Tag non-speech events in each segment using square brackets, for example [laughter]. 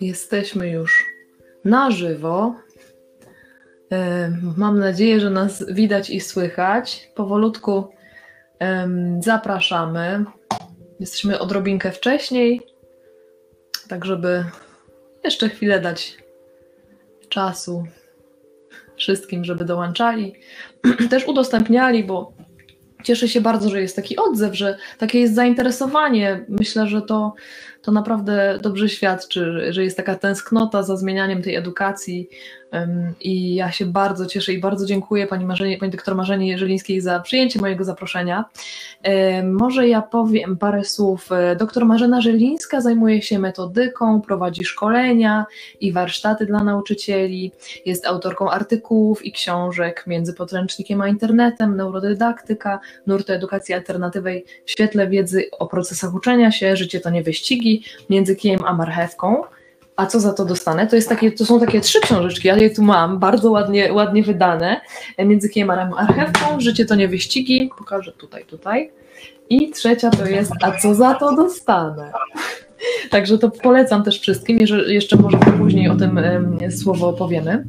Jesteśmy już na żywo. Mam nadzieję, że nas widać i słychać. Powolutku zapraszamy. Jesteśmy odrobinkę wcześniej, tak żeby jeszcze chwilę dać czasu wszystkim, żeby dołączali. [clears throat] Też udostępniali, bo cieszę się bardzo, że jest taki odzew, że takie jest zainteresowanie. Myślę, że to to naprawdę dobrze świadczy, że jest taka tęsknota za zmienianiem tej edukacji i ja się bardzo cieszę i bardzo dziękuję pani, Marzenie, pani doktor Marzenie Jerzelińskiej za przyjęcie mojego zaproszenia. Może ja powiem parę słów. Doktor Marzena Żelińska zajmuje się metodyką, prowadzi szkolenia i warsztaty dla nauczycieli, jest autorką artykułów i książek między podręcznikiem a internetem, neurodydaktyka, nurtu edukacji alternatywnej w świetle wiedzy o procesach uczenia się, życie to nie wyścigi, między kijem a marchewką. A co za to dostanę? To, jest takie, to są takie trzy książeczki, ja je tu mam, bardzo ładnie, ładnie wydane. Między kijem a marchewką, Życie to nie wyścigi, pokażę tutaj, tutaj. I trzecia to jest, a co za to dostanę? Także to polecam też wszystkim, jeszcze może później o tym słowo opowiemy.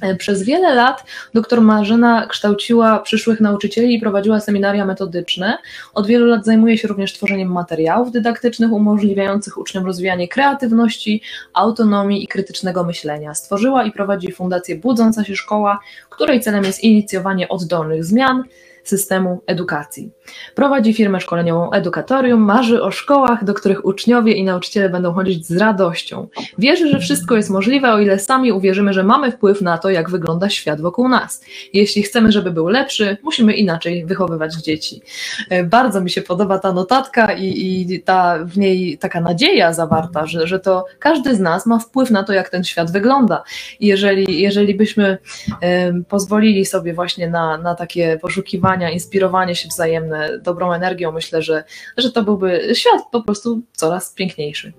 E, przez wiele lat dr Marzena kształciła przyszłych nauczycieli i prowadziła seminaria metodyczne. Od wielu lat zajmuje się również tworzeniem materiałów dydaktycznych umożliwiających uczniom rozwijanie kreatywności, autonomii i krytycznego myślenia. Stworzyła i prowadzi Fundację Budząca się Szkoła, której celem jest inicjowanie oddolnych zmian, systemu edukacji. Prowadzi firmę szkoleniową Edukatorium, marzy o szkołach, do których uczniowie i nauczyciele będą chodzić z radością. Wierzy, że wszystko jest możliwe, o ile sami uwierzymy, że mamy wpływ na to, jak wygląda świat wokół nas. Jeśli chcemy, żeby był lepszy, musimy inaczej wychowywać dzieci. E, bardzo mi się podoba ta notatka i, i ta w niej taka nadzieja zawarta, że, że to każdy z nas ma wpływ na to, jak ten świat wygląda. I jeżeli, jeżeli byśmy um, pozwolili sobie właśnie na, na takie poszukiwanie, inspirowanie się wzajemne dobrą energią, myślę, że, że to byłby świat po prostu coraz piękniejszy.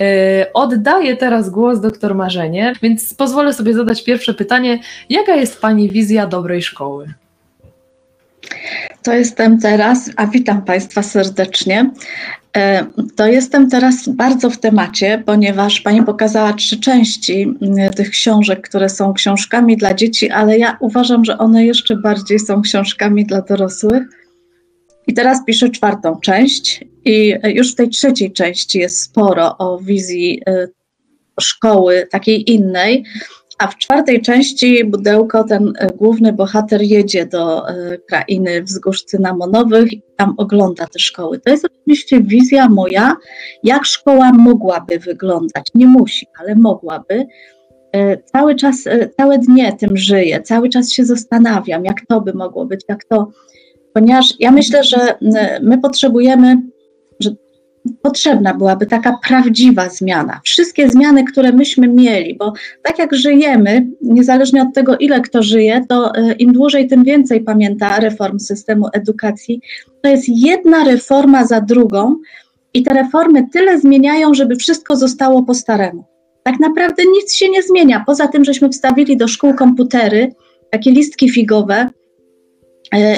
E, oddaję teraz głos doktor Marzenie, więc pozwolę sobie zadać pierwsze pytanie. Jaka jest Pani wizja dobrej szkoły? To jestem teraz, a witam Państwa serdecznie. E, to jestem teraz bardzo w temacie, ponieważ Pani pokazała trzy części mm, tych książek, które są książkami dla dzieci, ale ja uważam, że one jeszcze bardziej są książkami dla dorosłych. I teraz piszę czwartą część, i już w tej trzeciej części jest sporo o wizji e, szkoły takiej innej, a w czwartej części Budełko, ten e, główny bohater, jedzie do e, krainy wzgórz cynamonowych i tam ogląda te szkoły. To jest oczywiście wizja moja, jak szkoła mogłaby wyglądać. Nie musi, ale mogłaby. E, cały czas, całe dnie tym żyję, cały czas się zastanawiam, jak to by mogło być, jak to, ponieważ ja myślę, że my potrzebujemy potrzebna byłaby taka prawdziwa zmiana. Wszystkie zmiany, które myśmy mieli, bo tak jak żyjemy, niezależnie od tego, ile kto żyje, to e, im dłużej, tym więcej pamięta reform systemu edukacji. To jest jedna reforma za drugą i te reformy tyle zmieniają, żeby wszystko zostało po staremu. Tak naprawdę nic się nie zmienia, poza tym, żeśmy wstawili do szkół komputery, takie listki figowe,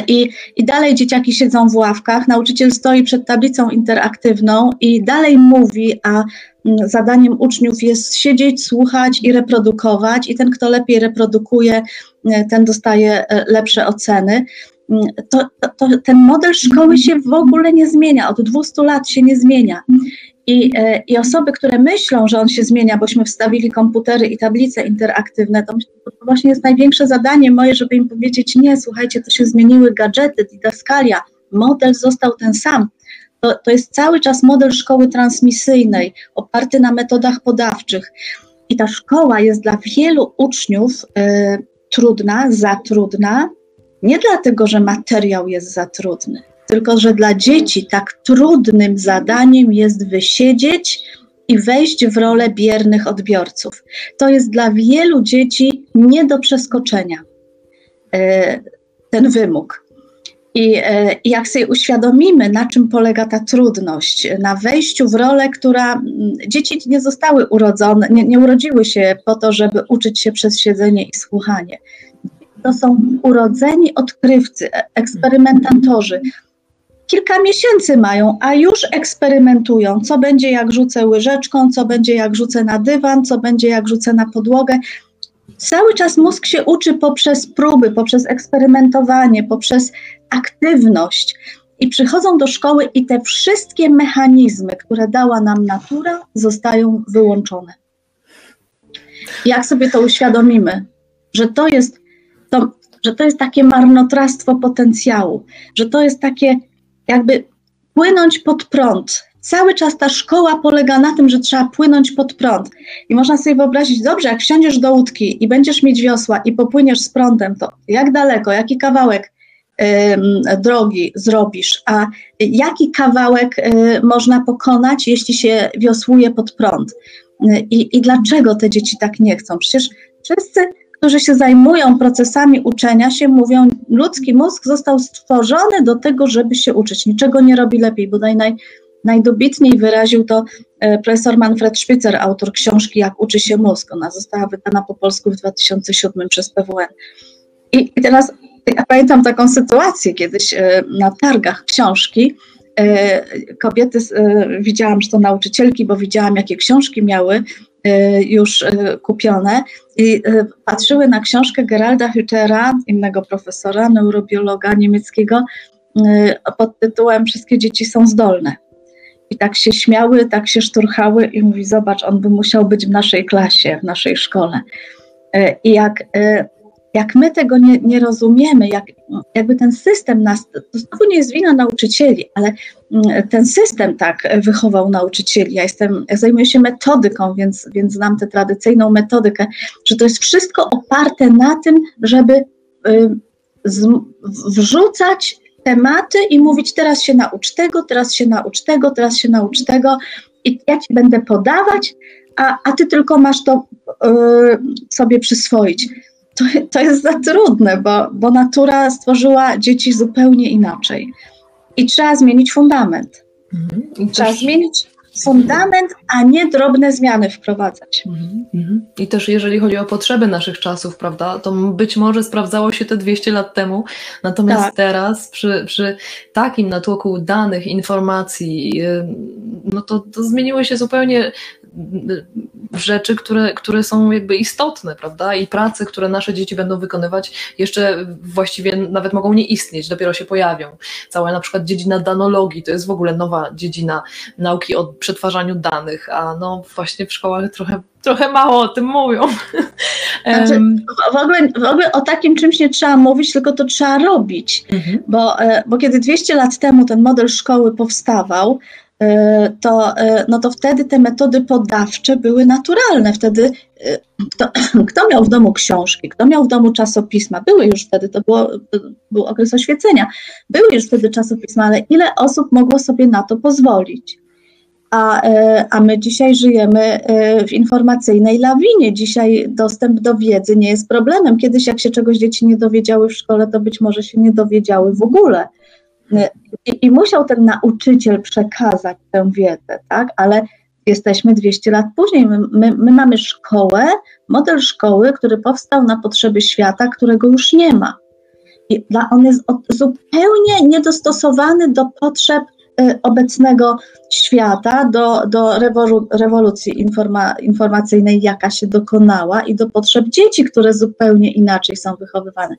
I, I dalej dzieciaki siedzą w ławkach, nauczyciel stoi przed tablicą interaktywną i dalej mówi, a zadaniem uczniów jest siedzieć, słuchać i reprodukować, i ten, kto lepiej reprodukuje, e, ten dostaje e, lepsze oceny. Mm, to, to, ten model szkoły się w ogóle nie zmienia, od 200 lat się nie zmienia. I, e, I osoby, które myślą, że on się zmienia, bośmy wstawili komputery i tablice interaktywne, to, to właśnie jest największe zadanie moje, żeby im powiedzieć, nie, słuchajcie, to się zmieniły gadżety, didaskalia, model został ten sam. To, to jest cały czas model szkoły transmisyjnej, oparty na metodach podawczych. I ta szkoła jest dla wielu uczniów y, trudna, za trudna, nie dlatego, że materiał jest za trudny, tylko że dla dzieci tak trudnym zadaniem jest wysiedzieć i wejść w rolę biernych odbiorców. To jest dla wielu dzieci nie do przeskoczenia e, ten wymóg. I e, jak sobie uświadomimy, na czym polega ta trudność, na wejściu w rolę, która dzieci nie zostały urodzone, nie, nie urodziły się po to, żeby uczyć się przez siedzenie i słuchanie. To są urodzeni odkrywcy, e, eksperymentatorzy, kilka miesięcy mają, a już eksperymentują, co będzie jak rzucę łyżeczką, co będzie jak rzucę na dywan, co będzie jak rzucę na podłogę. Cały czas mózg się uczy poprzez próby, poprzez eksperymentowanie, poprzez aktywność. I przychodzą do szkoły, i te wszystkie mechanizmy, które dała nam natura, zostają wyłączone. Jak sobie to uświadomimy, że to jest, to, że to jest takie marnotrawstwo potencjału, że to jest takie jakby płynąć pod prąd. Cały czas ta szkoła polega na tym, że trzeba płynąć pod prąd. I można sobie wyobrazić, dobrze, jak wsiądziesz do łódki i będziesz mieć wiosła i popłyniesz z prądem, to jak daleko, jaki kawałek drogi zrobisz, a jaki kawałek y, można pokonać, jeśli się wiosłuje pod prąd. I, I dlaczego te dzieci tak nie chcą? Przecież wszyscy, którzy się zajmują procesami uczenia się, mówią, ludzki mózg został stworzony do tego, żeby się uczyć. Niczego nie robi lepiej, bo naj, najdobitniej wyraził to e, profesor Manfred Spitzer, autor książki Jak uczy się mózg. Ona została wydana po polsku w 2007 przez PWN. I teraz ja pamiętam taką sytuację kiedyś e, na targach książki. E, kobiety, widziałam, że to nauczycielki, bo widziałam, jakie książki miały już kupione i patrzyły na książkę Geralda Hütera, innego profesora, neurobiologa niemieckiego, pod tytułem Wszystkie dzieci są zdolne. I tak się śmiały, tak się szturchały i mówi, zobacz, on by musiał być w naszej klasie, w naszej szkole. I jak jak my tego nie, nie rozumiemy, jak, jakby ten system nas, to znowu nie jest wina nauczycieli, ale mm, ten system tak wychował nauczycieli. Ja jestem, zajmuję się metodyką, więc, więc znam tę tradycyjną metodykę, że to jest wszystko oparte na tym, żeby y, z, wrzucać tematy i mówić teraz się naucz tego, teraz się naucz tego, teraz się naucz tego i ja ci będę podawać, a, a ty tylko masz to y, sobie przyswoić to, to jest za trudne, bo, bo natura stworzyła dzieci zupełnie inaczej. I trzeba zmienić fundament. Mhm. Trzeba też... zmienić fundament, a nie drobne zmiany wprowadzać. Mhm, mhm. I też jeżeli chodzi o potrzeby naszych czasów, prawda, to być może sprawdzało się te 200 lat temu, natomiast tak. teraz przy, przy takim natłoku danych, informacji, no to, to zmieniły się zupełnie rzeczy, które, które są jakby istotne, prawda? I prace, które nasze dzieci będą wykonywać, jeszcze właściwie nawet mogą nie istnieć, dopiero się pojawią. Cała na przykład dziedzina danologii, to jest w ogóle nowa dziedzina nauki o przetwarzaniu danych, a no właśnie w szkołach trochę, trochę mało o tym mówią. [laughs] Znaczy, w, ogóle, w ogóle o takim czymś nie trzeba mówić, tylko to trzeba robić, mhm. bo, e, bo kiedy 200 lat temu ten model szkoły powstawał, to, e, no to wtedy te metody podawcze były naturalne. Wtedy e, kto, [clears throat] kto miał w domu książki, kto miał w domu czasopisma, były już wtedy, to było, był okres oświecenia, były już wtedy czasopisma, ale ile osób mogło sobie na to pozwolić? A, a my dzisiaj żyjemy w informacyjnej lawinie. Dzisiaj dostęp do wiedzy nie jest problemem. Kiedyś, jak się czegoś dzieci nie dowiedziały w szkole, to być może się nie dowiedziały w ogóle. I, I, musiał ten nauczyciel przekazać tę wiedzę, tak? Ale jesteśmy 200 lat później. My, my, my, mamy szkołę, model szkoły, który powstał na potrzeby świata, którego już nie ma. I on jest zupełnie niedostosowany do potrzeb y, obecnego świata, do, do rewolu, rewolucji informa, informacyjnej, jaka się dokonała, i do potrzeb dzieci, które zupełnie inaczej są wychowywane.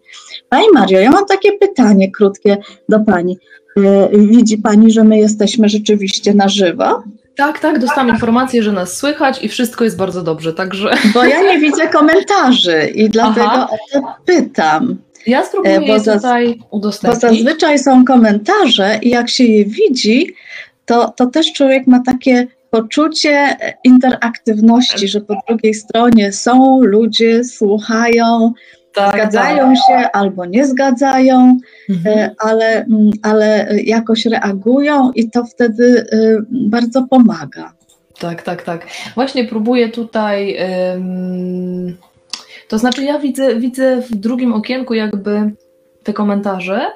Pani Mario, ja mam takie pytanie krótkie do Pani. E, widzi Pani, że my jesteśmy rzeczywiście na żywo? Tak, tak, dostałam informację, że nas słychać i wszystko jest bardzo dobrze, także... Bo ja nie widzę komentarzy i dlatego Aha. o to pytam. Ja spróbuję e, bo tutaj udostępnić. Bo zazwyczaj są komentarze i jak się je widzi, to, to też człowiek ma takie poczucie interaktywności, że po drugiej stronie są ludzie, słuchają, tak, zgadzają tak. się albo nie zgadzają, mhm. E, ale, mm, ale jakoś reagują i to wtedy e, bardzo pomaga. Tak, tak, tak. Właśnie próbuję tutaj. To znaczy, ja widzę, widzę w drugim okienku jakby te komentarze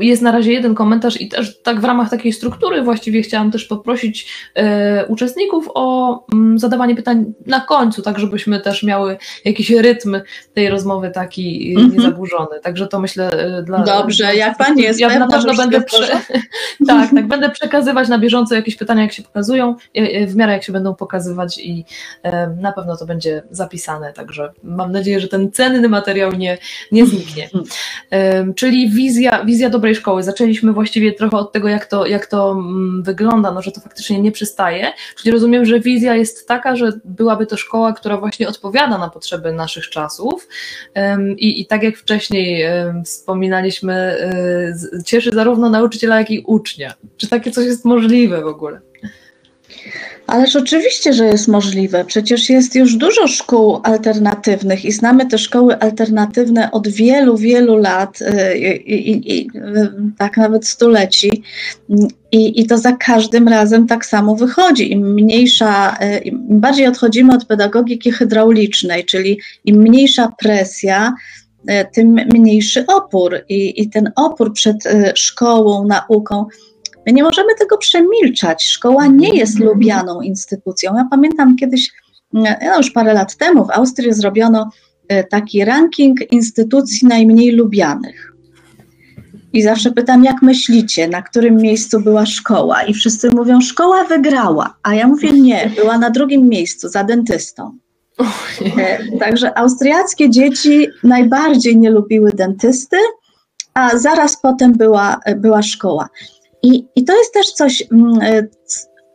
jest na razie jeden komentarz i też tak w ramach takiej struktury właściwie chciałam też poprosić e, uczestników o mm, zadawanie pytań na końcu, tak żebyśmy też miały jakiś rytm tej rozmowy taki mm -hmm. niezaburzony. Także to myślę dla... Dobrze, jak Pani jest Ja pewna, na pewno będę... Prze... [laughs] tak, tak, będę przekazywać na bieżąco jakieś pytania, jak się pokazują, w miarę jak się będą pokazywać i na pewno to będzie zapisane, także mam nadzieję, że ten cenny materiał nie, nie zniknie. Czyli wizja, wizja dobrej szkoły. Zaczęliśmy właściwie trochę od tego, jak to, jak to mm, wygląda, no, że to faktycznie nie przystaje. Czyli rozumiem, że wizja jest taka, że byłaby to szkoła, która właśnie odpowiada na potrzeby naszych czasów i, i tak jak wcześniej wspominaliśmy, e, cieszy zarówno nauczyciela, jak i ucznia. Czy takie coś jest możliwe w ogóle? Ależ oczywiście, że jest możliwe. Przecież jest już dużo szkół alternatywnych i znamy te szkoły alternatywne od wielu, wielu lat, y, i, i, i tak nawet stuleci. I, I to za każdym razem tak samo wychodzi. Im mniejsza, y, im bardziej odchodzimy od pedagogiki hydraulicznej, czyli im mniejsza presja, y, tym mniejszy opór. I, i ten opór przed szkołą, nauką My nie możemy tego przemilczać. Szkoła nie jest lubianą instytucją. Ja pamiętam kiedyś, no już parę lat temu w Austrii zrobiono e, taki ranking instytucji najmniej lubianych. I zawsze pytam, jak myślicie, na którym miejscu była szkoła? I wszyscy mówią, szkoła wygrała, a ja mówię, nie, była na drugim miejscu, za dentystą. E, także austriackie dzieci najbardziej nie lubiły dentysty, a zaraz potem była, była szkoła. I, I to jest też coś, mm, e,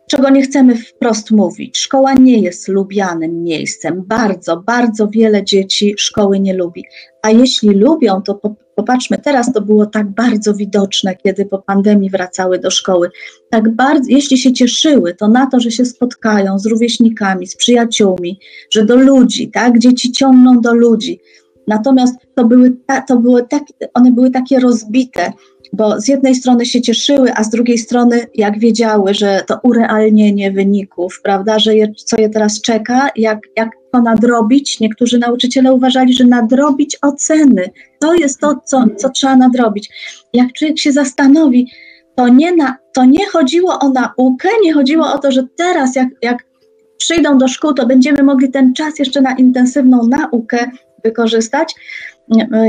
czego nie chcemy wprost mówić. Szkoła nie jest lubianym miejscem. Bardzo, bardzo wiele dzieci szkoły nie lubi. A jeśli lubią, to popatrzmy, teraz to było tak bardzo widoczne, kiedy po pandemii wracały do szkoły. Tak bardzo, jeśli się cieszyły, to na to, że się spotkają z rówieśnikami, z przyjaciółmi, że do ludzi, tak? Dzieci ciągną do ludzi. Natomiast to były, to były tak, one były takie rozbite, bo z jednej strony się cieszyły, a z drugiej strony, jak wiedziały, że to urealnienie wyników, prawda, że je, co je teraz czeka, jak, jak to nadrobić. Niektórzy nauczyciele uważali, że nadrobić oceny to jest to, co, co trzeba nadrobić. Jak człowiek się zastanowi, to nie, na, to nie chodziło o naukę, nie chodziło o to, że teraz, jak, jak przyjdą do szkół, to będziemy mogli ten czas jeszcze na intensywną naukę wykorzystać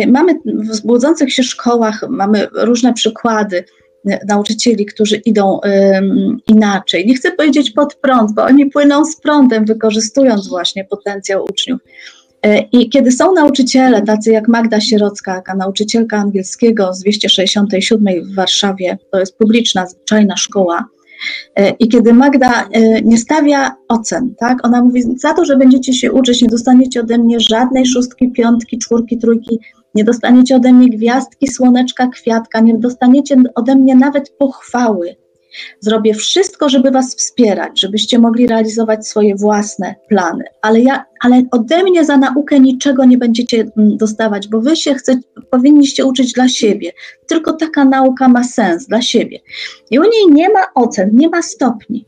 mamy w zbudzących się szkołach, mamy różne przykłady nauczycieli, którzy idą inaczej. Nie chcę powiedzieć pod prąd, bo oni płyną z prądem, wykorzystując właśnie potencjał uczniów. E, I kiedy są nauczyciele, tacy jak Magda Sierocka, nauczycielka angielskiego z 267 w Warszawie, to jest publiczna, zwyczajna szkoła, E, I kiedy Magda e, nie stawia ocen, tak, ona mówi, za to, że będziecie się uczyć, nie dostaniecie ode mnie żadnej szóstki, piątki, czwórki, trójki, nie dostaniecie ode mnie gwiazdki, słoneczka, kwiatka, nie dostaniecie ode mnie nawet pochwały. Zrobię wszystko, żeby Was wspierać, żebyście mogli realizować swoje własne plany, ale, ja, ale ode mnie za naukę niczego nie będziecie mm, dostawać, bo Wy się chcecie, powinniście uczyć dla siebie. Tylko taka nauka ma sens dla siebie. I u niej nie ma ocen, nie ma stopni.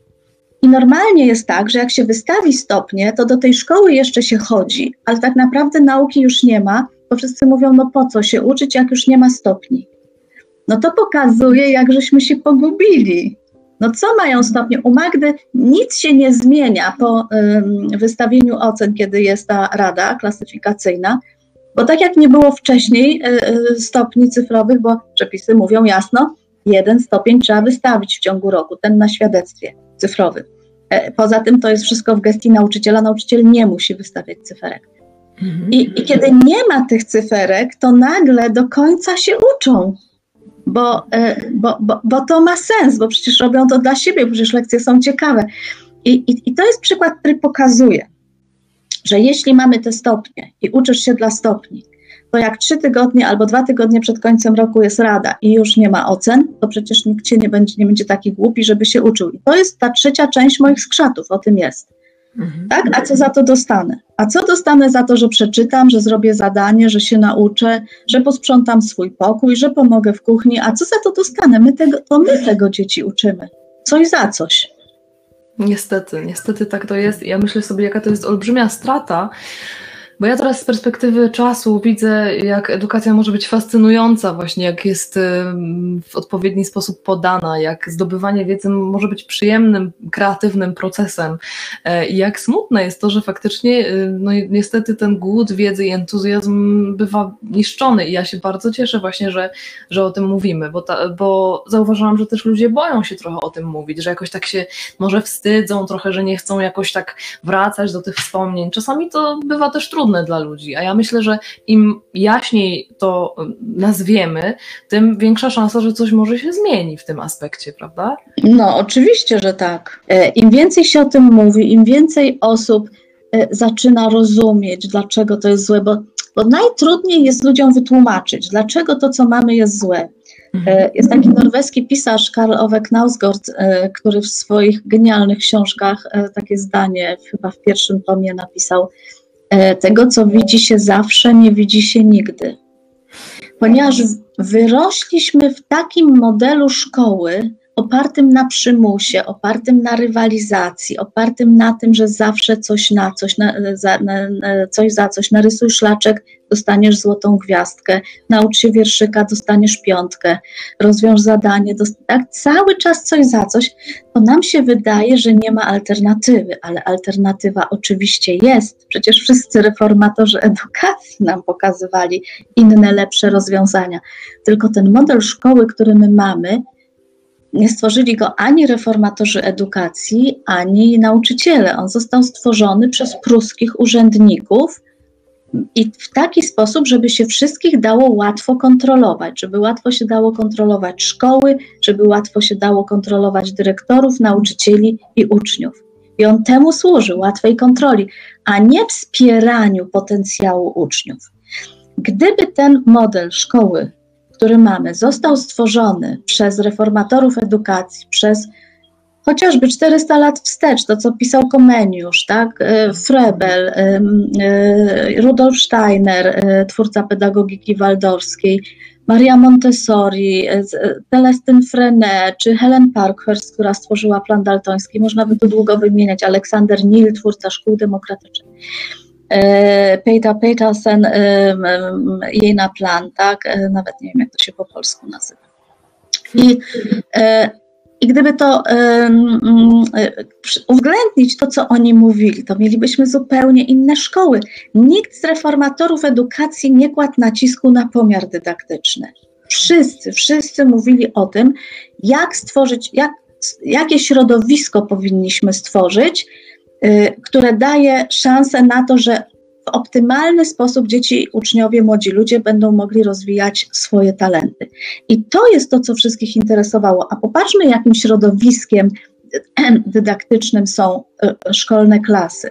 I normalnie jest tak, że jak się wystawi stopnie, to do tej szkoły jeszcze się chodzi, ale tak naprawdę nauki już nie ma, bo wszyscy mówią, no po co się uczyć, jak już nie ma stopni no to pokazuje, jak żeśmy się pogubili. No co mają stopnie? U Magdy nic się nie zmienia po wystawieniu ocen, kiedy jest ta rada klasyfikacyjna, bo tak jak nie było wcześniej y, stopni cyfrowych, bo przepisy mówią jasno, jeden stopień trzeba wystawić w ciągu roku, ten na świadectwie cyfrowym. E, poza tym to jest wszystko w gestii nauczyciela, nauczyciel nie musi wystawiać cyferek. I, I kiedy nie ma tych cyferek, to nagle do końca się uczą bo, e, bo, bo, bo to ma sens, bo przecież robią to dla siebie, przecież lekcje są ciekawe. I, i, I to jest przykład, który pokazuje, że jeśli mamy te stopnie i uczysz się dla stopni, to jak trzy tygodnie albo dwa tygodnie przed końcem roku jest rada i już nie ma ocen, to przecież nikt cię nie będzie, nie będzie taki głupi, żeby się uczył. I to jest ta trzecia część moich skrzatów, o tym jest. Mhm. Tak? A co za to dostanę? A co dostanę za to, że przeczytam, że zrobię zadanie, że się nauczę, że posprzątam swój pokój, że pomogę w kuchni? A co za to dostanę? My tego, to my tego dzieci uczymy. Coś za coś. Niestety, niestety tak to jest. Ja myślę sobie, jaka to jest olbrzymia strata Bo ja teraz z perspektywy czasu widzę, jak edukacja może być fascynująca, właśnie jak jest w odpowiedni sposób podana, jak zdobywanie wiedzy może być przyjemnym, kreatywnym procesem. E, I jak smutne jest to, że faktycznie, y, no niestety, ten głód wiedzy i entuzjazm bywa niszczony. I ja się bardzo cieszę właśnie, że, że o tym mówimy, bo, ta, bo zauważyłam, że też ludzie boją się trochę o tym mówić, że jakoś tak się może wstydzą trochę, że nie chcą jakoś tak wracać do tych wspomnień. Czasami to bywa też trudne dla ludzi, a ja myślę, że im jaśniej to nazwiemy, tym większa szansa, że coś może się zmieni w tym aspekcie, prawda? No, oczywiście, że tak. E, Im więcej się o tym mówi, im więcej osób e, zaczyna rozumieć, dlaczego to jest złe, bo, bo najtrudniej jest ludziom wytłumaczyć, dlaczego to, co mamy, jest złe. Mhm. E, jest taki norweski pisarz Karl Ove Knausgård, który w swoich genialnych książkach takie zdanie chyba w pierwszym tomie napisał: Tego, co widzi się zawsze, nie widzi się nigdy. Ponieważ wyrośliśmy w takim modelu szkoły, opartym na przymusie, opartym na rywalizacji, opartym na tym, że zawsze coś na coś, na, za, na, coś za coś, narysuj szlaczek, dostaniesz złotą gwiazdkę, naucz się wierszyka, dostaniesz piątkę, rozwiąż zadanie, tak cały czas coś za coś, to nam się wydaje, że nie ma alternatywy, ale alternatywa oczywiście jest. Przecież wszyscy reformatorzy edukacji nam pokazywali inne, lepsze rozwiązania. Tylko ten model szkoły, który my mamy, nie stworzyli go ani reformatorzy edukacji, ani nauczyciele. On został stworzony przez pruskich urzędników i w taki sposób, żeby się wszystkich dało łatwo kontrolować, żeby łatwo się dało kontrolować szkoły, żeby łatwo się dało kontrolować dyrektorów, nauczycieli i uczniów. I on temu służy, łatwej kontroli, a nie wspieraniu potencjału uczniów. Gdyby ten model szkoły który mamy, został stworzony przez reformatorów edukacji, przez chociażby 400 lat wstecz, to co pisał Komeniusz, tak? E, Frebel, e, Rudolf Steiner, twórca pedagogiki waldorskiej, Maria Montessori, Celestyn Frenet, czy Helen Parkhurst, która stworzyła plan daltoński, można by tu długo wymieniać, Aleksander Nil, twórca szkół demokratycznych. E, Peter Petersen, e, jej na plan, tak? E, nawet nie wiem, jak to się po polsku nazywa. I, i gdyby to uwzględnić to, co oni mówili, to mielibyśmy zupełnie inne szkoły. Nikt z reformatorów edukacji nie kładł nacisku na pomiar dydaktyczny. Wszyscy, wszyscy mówili o tym, jak stworzyć, jak, jakie środowisko powinniśmy stworzyć, które daje szansę na to, że w optymalny sposób dzieci, uczniowie, młodzi ludzie będą mogli rozwijać swoje talenty. I to jest to, co wszystkich interesowało. A popatrzmy, jakim środowiskiem [clears throat] dydaktycznym są y, szkolne klasy.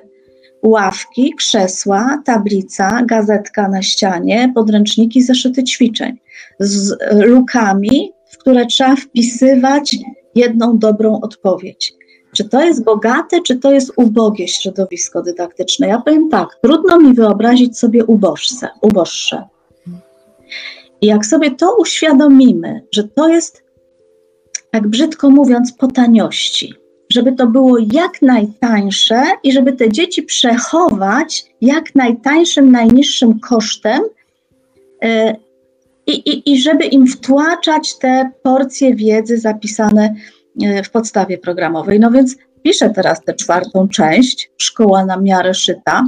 Ławki, krzesła, tablica, gazetka na ścianie, podręczniki, zeszyty ćwiczeń z lukami, w które trzeba wpisywać jedną dobrą odpowiedź. Czy to jest bogate, czy to jest ubogie środowisko dydaktyczne? Ja powiem tak, trudno mi wyobrazić sobie uboższe. uboższe. I jak sobie to uświadomimy, że to jest, tak brzydko mówiąc, po taniości, żeby to było jak najtańsze i żeby te dzieci przechować jak najtańszym, najniższym kosztem, yy, i, i, i żeby im wtłaczać te porcje wiedzy zapisane E, w podstawie programowej. No więc piszę teraz tę czwartą część, szkoła na miarę szyta.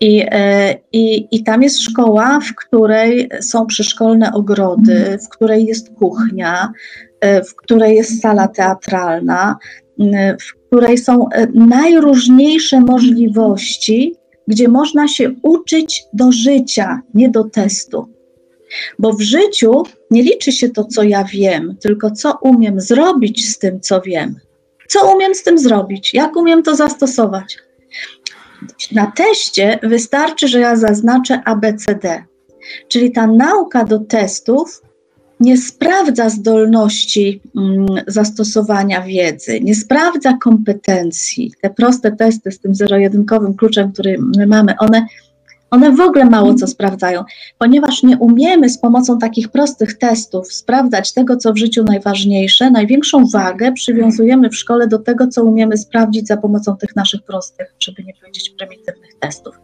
I, e, i, I tam jest szkoła, w której są przyszkolne ogrody, w której jest kuchnia, e, w której jest sala teatralna, w której są najróżniejsze możliwości, gdzie można się uczyć do życia, nie do testu. Bo w życiu nie liczy się to, co ja wiem, tylko co umiem zrobić z tym, co wiem. Co umiem z tym zrobić? Jak umiem to zastosować? Na teście wystarczy, że ja zaznaczę ABCD, czyli ta nauka do testów nie sprawdza zdolności mm, zastosowania wiedzy, nie sprawdza kompetencji. Te proste testy z tym zero-jedynkowym kluczem, który my mamy, one One w ogóle mało co sprawdzają, ponieważ nie umiemy z pomocą takich prostych testów sprawdzać tego, co w życiu najważniejsze. Największą wagę przywiązujemy w szkole do tego, co umiemy sprawdzić za pomocą tych naszych prostych, żeby nie powiedzieć prymitywnych testów.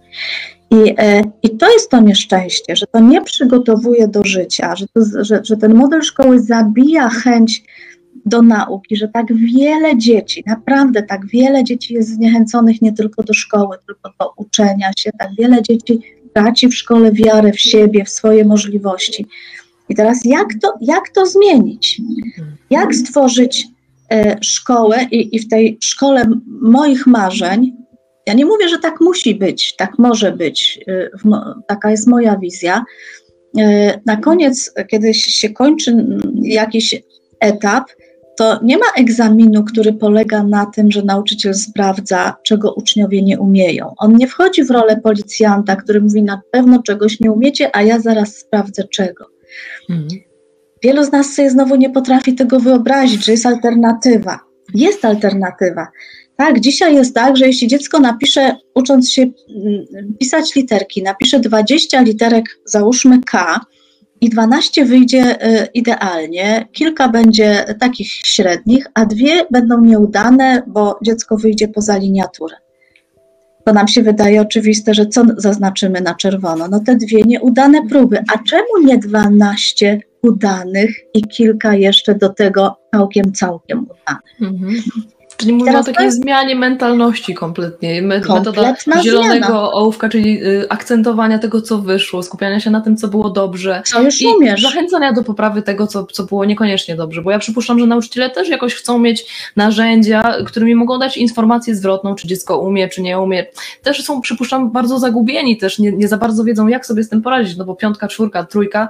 I, e, I to jest to nieszczęście, że to nie przygotowuje do życia, że, to, że, że ten model szkoły zabija chęć do nauki, że tak wiele dzieci, naprawdę tak wiele dzieci jest zniechęconych nie tylko do szkoły, tylko do uczenia się, tak wiele dzieci traci w szkole wiarę w siebie, w swoje możliwości. I teraz jak to, jak to zmienić? Jak stworzyć e, szkołę i, i w tej szkole moich marzeń, ja nie mówię, że tak musi być, tak może być, e, taka jest moja wizja. E, na koniec, kiedy się kończy jakiś etap, to nie ma egzaminu, który polega na tym, że nauczyciel sprawdza, czego uczniowie nie umieją. On nie wchodzi w rolę policjanta, który mówi na pewno czegoś nie umiecie, a ja zaraz sprawdzę czego. Mhm. Wielu z nas sobie znowu nie potrafi tego wyobrazić, że jest alternatywa. Jest alternatywa. Tak, dzisiaj jest tak, że jeśli dziecko napisze, ucząc się mm, pisać literki, napisze 20 literek, załóżmy K, i 12 wyjdzie y, idealnie, kilka będzie takich średnich, a dwie będą nieudane, bo dziecko wyjdzie poza liniaturę. To nam się wydaje oczywiste, że co zaznaczymy na czerwono? No te dwie nieudane próby. A czemu nie 12 udanych i kilka jeszcze do tego całkiem, całkiem udanych? Mhm. Czyli mówimy o takiej jest... zmianie mentalności kompletnie. Metoda zielonego zmiana. ołówka, czyli y, akcentowania tego, co wyszło, skupiania się na tym, co było dobrze. Co już i umiesz. zachęcania do poprawy tego, co, co było niekoniecznie dobrze. Bo ja przypuszczam, że nauczyciele też jakoś chcą mieć narzędzia, którymi mogą dać informację zwrotną, czy dziecko umie, czy nie umie. Też są, przypuszczam, bardzo zagubieni, też nie, nie za bardzo wiedzą, jak sobie z tym poradzić, no bo piątka, czwórka, trójka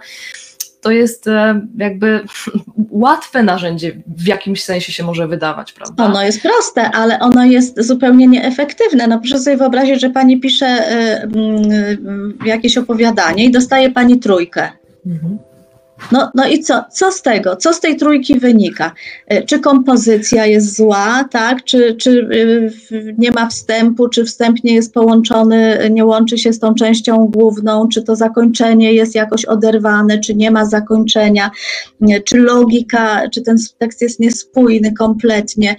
to jest e, jakby [laughs] łatwe narzędzie, w jakimś sensie się może wydawać, prawda? Ono jest proste, ale ono jest zupełnie nieefektywne. No proszę sobie wyobrazić, że pani pisze e, mm, jakieś opowiadanie i dostaje pani trójkę. Mhm. No, no i co, co z tego? Co z tej trójki wynika? E, czy kompozycja jest zła, tak? Czy, czy e, nie ma wstępu, czy wstęp nie jest połączony, nie łączy się z tą częścią główną, czy to zakończenie jest jakoś oderwane, czy nie ma zakończenia, e, czy logika, czy ten tekst jest niespójny kompletnie,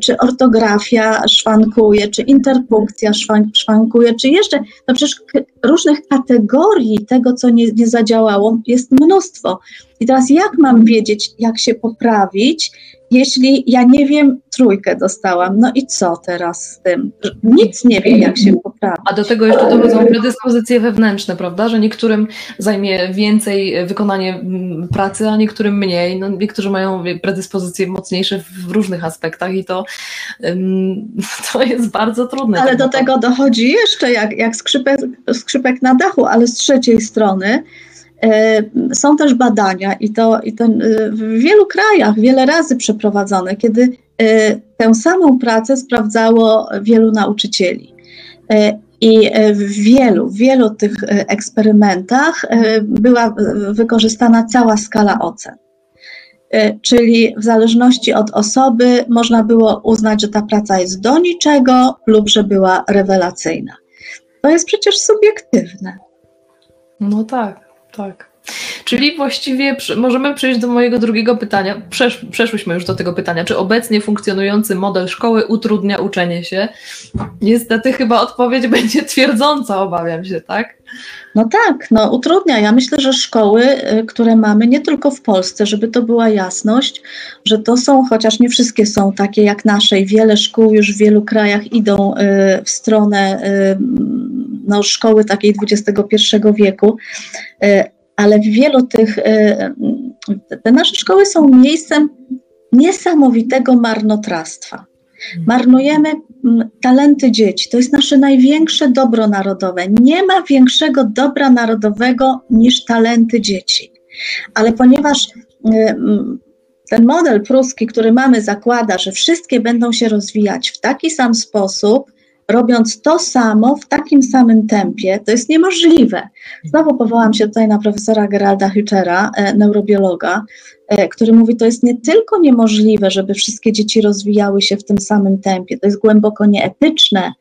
czy ortografia szwankuje, czy interpunkcja szwankuje, czy jeszcze, no przecież różnych kategorii tego, co nie, nie zadziałało, jest mnóstwo. I teraz jak mam wiedzieć, jak się poprawić, jeśli ja nie wiem, trójkę dostałam, no i co teraz z tym? Nic nie wiem, jak się poprawić. A do tego jeszcze dochodzą predyspozycje wewnętrzne, prawda? Że niektórym zajmie więcej wykonanie mm, pracy, a niektórym mniej. No, niektórzy mają predyspozycje mocniejsze w różnych aspektach i to, [laughs] to jest bardzo trudne. Ale do tego dochodzi jeszcze jak, jak skrzypek, skrzypek na dachu, ale z trzeciej strony są też badania i to, i to e, w wielu krajach wiele razy przeprowadzone, kiedy e, tę samą pracę sprawdzało wielu nauczycieli. I w wielu, wielu tych eksperymentach była wykorzystana cała skala ocen. Czyli w zależności od osoby można było uznać, że ta praca jest do niczego lub że była rewelacyjna. To jest przecież subiektywne. No tak. Tak. Czyli właściwie możemy przejść do mojego drugiego pytania. Przesz, przeszłyśmy już do tego pytania. Czy obecnie funkcjonujący model szkoły utrudnia uczenie się? Niestety chyba odpowiedź będzie twierdząca, obawiam się, tak? No tak, no utrudnia. Ja myślę, że szkoły, y, które mamy nie tylko w Polsce, żeby to była jasność, że to są, chociaż nie wszystkie są takie jak nasze i wiele szkół już w wielu krajach idą y, w stronę y, no, szkoły takiej XXI wieku, ale w wielu tych, te nasze szkoły są miejscem niesamowitego marnotrawstwa. Marnujemy mm, talenty dzieci. To jest nasze największe dobro narodowe. Nie ma większego dobra narodowego niż talenty dzieci. Ale ponieważ y, mm, ten model pruski, który mamy, zakłada, że wszystkie będą się rozwijać w taki sam sposób, robiąc to samo w takim samym tempie, to jest niemożliwe. Znowu powołam się tutaj na profesora Geralda Hüchera, e, neurobiologa, e, który mówi, to jest nie tylko niemożliwe, żeby wszystkie dzieci rozwijały się w tym samym tempie, to jest głęboko nieetyczne,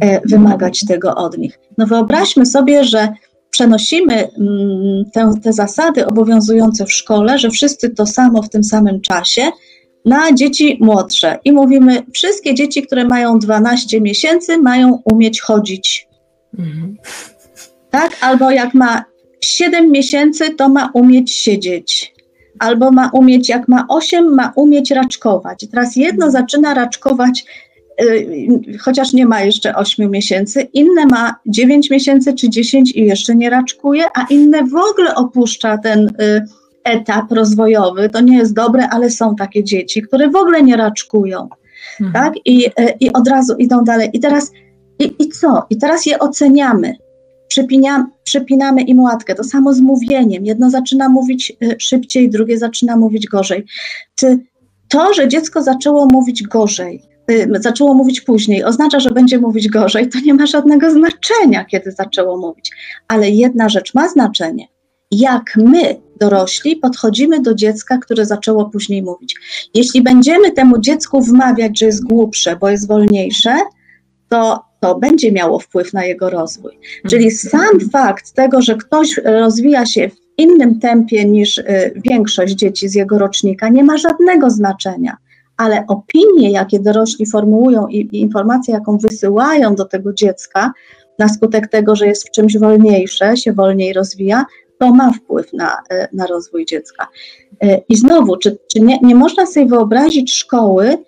e, wymagać tego od nich. No wyobraźmy sobie, że przenosimy mm, te, te zasady obowiązujące w szkole, że wszyscy to samo w tym samym czasie na dzieci młodsze i mówimy, wszystkie dzieci, które mają 12 miesięcy, mają umieć chodzić. Mhm. Tak? Albo jak ma 7 miesięcy, to ma umieć siedzieć. Albo ma umieć, jak ma 8, ma umieć raczkować. Teraz jedno zaczyna raczkować Y, chociaż nie ma jeszcze 8 miesięcy, inne ma 9 miesięcy czy 10 i jeszcze nie raczkuje, a inne w ogóle opuszcza ten y, etap rozwojowy. To nie jest dobre, ale są takie dzieci, które w ogóle nie raczkują. Mhm. Tak? I, y, I od razu idą dalej. I teraz, i, i co? I teraz je oceniamy. Przypiniam, przypinamy im łatkę. To samo z mówieniem. Jedno zaczyna mówić szybciej, drugie zaczyna mówić gorzej. Czy to, że dziecko zaczęło mówić gorzej, zaczęło mówić później, oznacza, że będzie mówić gorzej, to nie ma żadnego znaczenia, kiedy zaczęło mówić. Ale jedna rzecz ma znaczenie. Jak my, dorośli, podchodzimy do dziecka, które zaczęło później mówić. Jeśli będziemy temu dziecku wmawiać, że jest głupsze, bo jest wolniejsze, to to będzie miało wpływ na jego rozwój. Czyli sam fakt tego, że ktoś rozwija się w innym tempie niż y, większość dzieci z jego rocznika, nie ma żadnego znaczenia ale opinie, jakie dorośli formułują i, i informacje, jaką wysyłają do tego dziecka, na skutek tego, że jest w czymś wolniejsze, się wolniej rozwija, to ma wpływ na, e, na rozwój dziecka. E, I znowu, czy, czy nie, nie można sobie wyobrazić szkoły,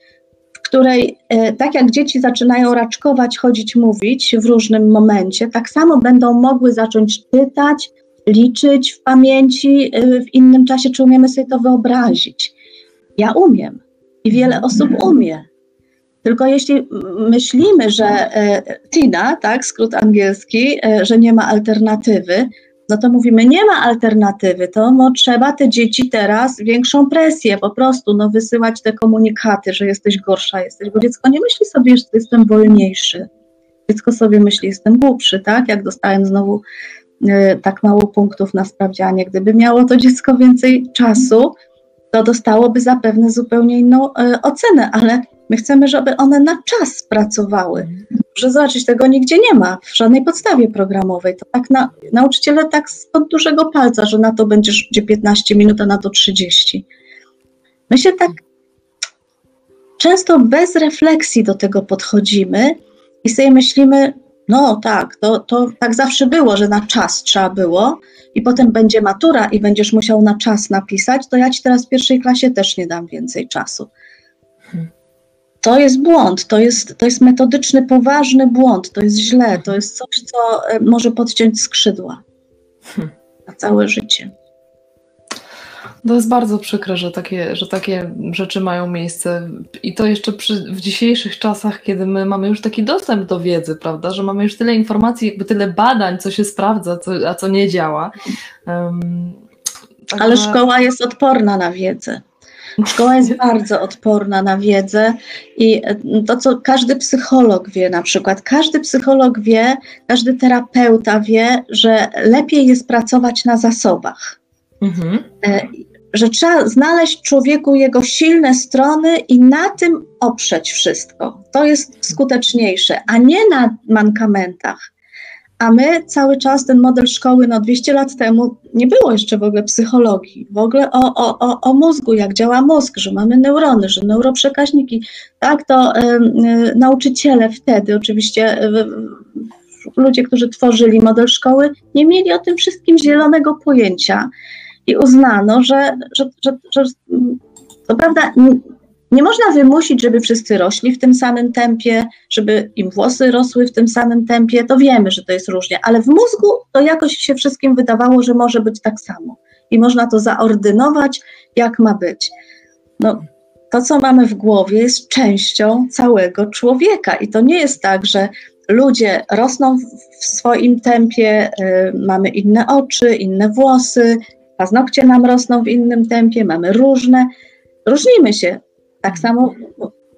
w której e, tak jak dzieci zaczynają raczkować, chodzić, mówić w różnym momencie, tak samo będą mogły zacząć czytać, liczyć w pamięci w innym czasie, czy umiemy sobie to wyobrazić? Ja umiem. I wiele osób umie. Tylko jeśli myślimy, że TINA, tak, skrót angielski, że nie ma alternatywy, no to mówimy, nie ma alternatywy, to no, trzeba te dzieci teraz większą presję po prostu, no wysyłać te komunikaty, że jesteś gorsza, jesteś, bo dziecko nie myśli sobie, że jestem wolniejszy. Dziecko sobie myśli, jestem głupszy, tak, jak dostałem znowu y, tak mało punktów na sprawdzianie. Gdyby miało to dziecko więcej czasu, to dostałoby zapewne zupełnie inną e, ocenę, ale my chcemy, żeby one na czas pracowały. Proszę zobaczyć, tego nigdzie nie ma w żadnej podstawie programowej. To tak na, nauczyciele tak spod dużego palca, że na to będziesz gdzie 15 minut, a na to 30. My się tak często bez refleksji do tego podchodzimy i sobie myślimy, no tak, to, to tak zawsze było, że na czas trzeba było i potem będzie matura i będziesz musiał na czas napisać, to ja ci teraz w pierwszej klasie też nie dam więcej czasu. To jest błąd, to jest, to jest metodyczny, poważny błąd, to jest źle, to jest coś, co e, może podciąć skrzydła na całe życie. To jest bardzo przykre, że takie, że takie rzeczy mają miejsce. I to jeszcze przy, w dzisiejszych czasach, kiedy my mamy już taki dostęp do wiedzy, prawda? Że mamy już tyle informacji, jakby tyle badań, co się sprawdza, co, a co nie działa. Um, Ale szkoła jest odporna na wiedzę. Szkoła jest [laughs] bardzo odporna na wiedzę i to, co każdy psycholog wie, na przykład, każdy psycholog wie, każdy terapeuta wie, że lepiej jest pracować na zasobach. Mhm. E, że trzeba znaleźć człowieku jego silne strony i na tym oprzeć wszystko. To jest skuteczniejsze, a nie na mankamentach. A my cały czas ten model szkoły, no 200 lat temu nie było jeszcze w ogóle psychologii, w ogóle o, o, o, o mózgu, jak działa mózg, że mamy neurony, że neuroprzekaźniki. Tak, to y, y, nauczyciele wtedy, oczywiście y, ludzie, którzy tworzyli model szkoły, nie mieli o tym wszystkim zielonego pojęcia i uznano, że, że, że, że to prawda, nie można wymusić, żeby wszyscy rośli w tym samym tempie, żeby im włosy rosły w tym samym tempie, to wiemy, że to jest różnie, ale w mózgu to jakoś się wszystkim wydawało, że może być tak samo i można to zaordynować, jak ma być. No, to, co mamy w głowie, jest częścią całego człowieka i to nie jest tak, że ludzie rosną w swoim tempie, y, mamy inne oczy, inne włosy, paznokcie nam rosną w innym tempie, mamy różne, różnimy się. Tak samo,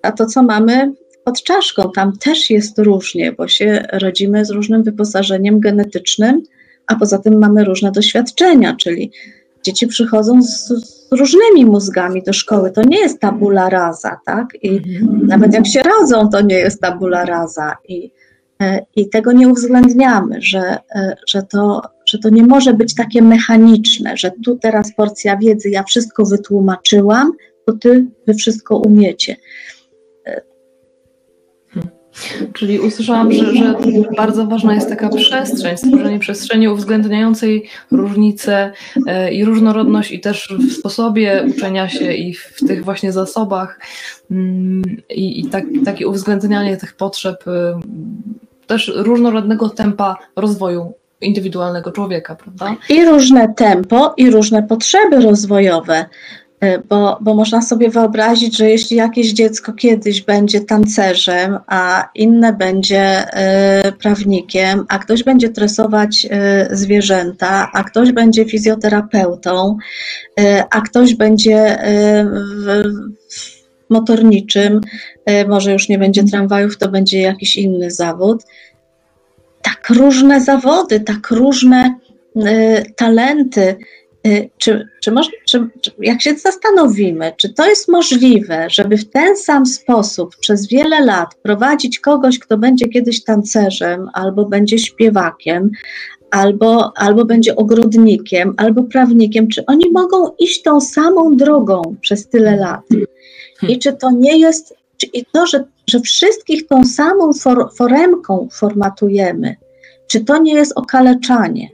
a to co mamy pod czaszką, tam też jest różnie, bo się rodzimy z różnym wyposażeniem genetycznym, a poza tym mamy różne doświadczenia, czyli dzieci przychodzą z, z różnymi mózgami do szkoły. To nie jest tabula rasa, tak? I mhm. nawet jak się rodzą, to nie jest tabula rasa. I i tego nie uwzględniamy, że, że, to, że to nie może być takie mechaniczne, że tu teraz porcja wiedzy, ja wszystko wytłumaczyłam, to ty wy wszystko umiecie. Czyli usłyszałam, że, że, bardzo ważna jest taka przestrzeń, stworzenie przestrzeni uwzględniającej różnice e, i różnorodność i też w sposobie uczenia się i w tych właśnie zasobach mm, i, i tak, takie uwzględnianie tych potrzeb e, też różnorodnego tempa rozwoju indywidualnego człowieka, prawda? I różne tempo, i różne potrzeby rozwojowe. E, bo, bo można sobie wyobrazić, że jeśli jakieś dziecko kiedyś będzie tancerzem, a inne będzie y, prawnikiem, a ktoś będzie tresować y, zwierzęta, a ktoś będzie fizjoterapeutą, y, a ktoś będzie w, motorniczym, może już nie będzie tramwajów, to będzie jakiś inny zawód. Tak różne zawody, tak różne talenty Y, czy, czy, może, czy, jak się zastanowimy, czy to jest możliwe, żeby w ten sam sposób przez wiele lat prowadzić kogoś, kto będzie kiedyś tancerzem, albo będzie śpiewakiem, albo, albo będzie ogrodnikiem, albo prawnikiem, czy oni mogą iść tą samą drogą przez tyle lat? I czy to nie jest, czy, i to, że, że wszystkich tą samą for, foremką formatujemy, czy to nie jest okaleczanie?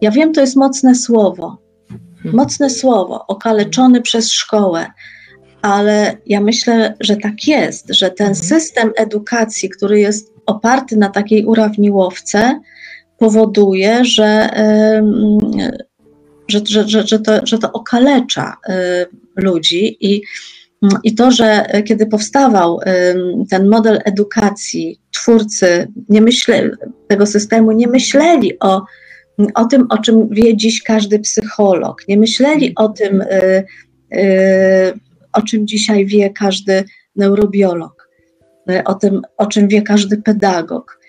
Ja wiem, to jest mocne słowo, Mocne słowo, okaleczony przez szkołę, ale ja myślę, że tak jest, że ten system edukacji, który jest oparty na takiej urawniłowce, powoduje, że, że, że, że, to, że to okalecza ludzi i, i to, że kiedy powstawał ten model edukacji, twórcy nie myśle, tego systemu nie myśleli o o tym, o czym wie dziś każdy psycholog. Nie myśleli o tym, y, y, o czym dzisiaj wie każdy neurobiolog, y, o tym, o czym wie każdy pedagog.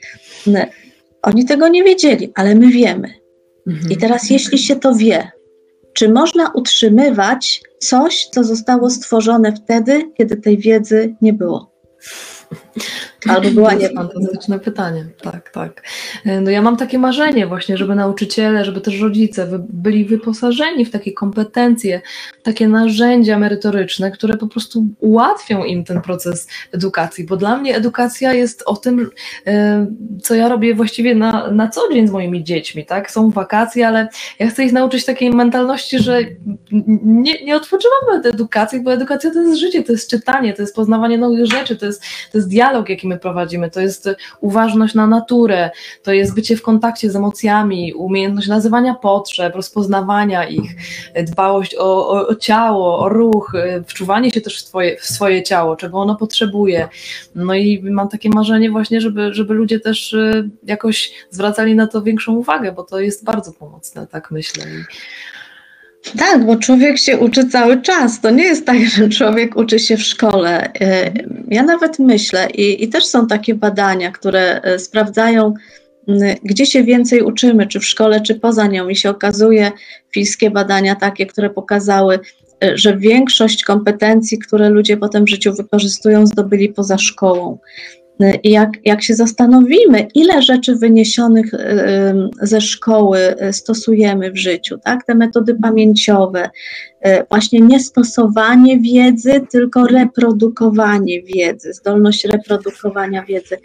Oni tego nie wiedzieli, ale my wiemy. Mhm. I teraz, jeśli się to wie, czy można utrzymywać coś, co zostało stworzone wtedy, kiedy tej wiedzy nie było? Albo była nie. Fantastyczne pytanie, tak, tak. E, no ja mam takie marzenie właśnie, żeby nauczyciele, żeby też rodzice byli wyposażeni w takie kompetencje, takie narzędzia merytoryczne, które po prostu ułatwią im ten proces edukacji, bo dla mnie edukacja jest o tym, e, co ja robię właściwie na, na co dzień z moimi dziećmi, tak? Są wakacje, ale ja chcę ich nauczyć takiej mentalności, że nie, nie odpoczywamy od edukacji, bo edukacja to jest życie, to jest czytanie, to jest poznawanie nowych rzeczy, to jest, to jest dialog, jaki my prowadzimy, to jest uważność na naturę, to jest bycie w kontakcie z emocjami, umiejętność nazywania potrzeb, rozpoznawania ich, dbałość o, o, o ciało, o ruch, wczuwanie się też w, twoje, w swoje ciało, czego ono potrzebuje. No i mam takie marzenie właśnie, żeby, żeby ludzie też y, jakoś zwracali na to większą uwagę, bo to jest bardzo pomocne, tak myślę. Tak, bo człowiek się uczy cały czas. To nie jest tak, że człowiek uczy się w szkole. E, ja nawet myślę, i, i też są takie badania, które e, sprawdzają, gdzie się więcej uczymy, czy w szkole, czy poza nią. I się okazuje, fińskie badania takie, które pokazały, że większość kompetencji, które ludzie potem w życiu wykorzystują, zdobyli poza szkołą. I jak, jak się zastanowimy, ile rzeczy wyniesionych ze szkoły stosujemy w życiu, tak? te metody pamięciowe, właśnie nie stosowanie wiedzy, tylko reprodukowanie wiedzy, zdolność reprodukowania wiedzy.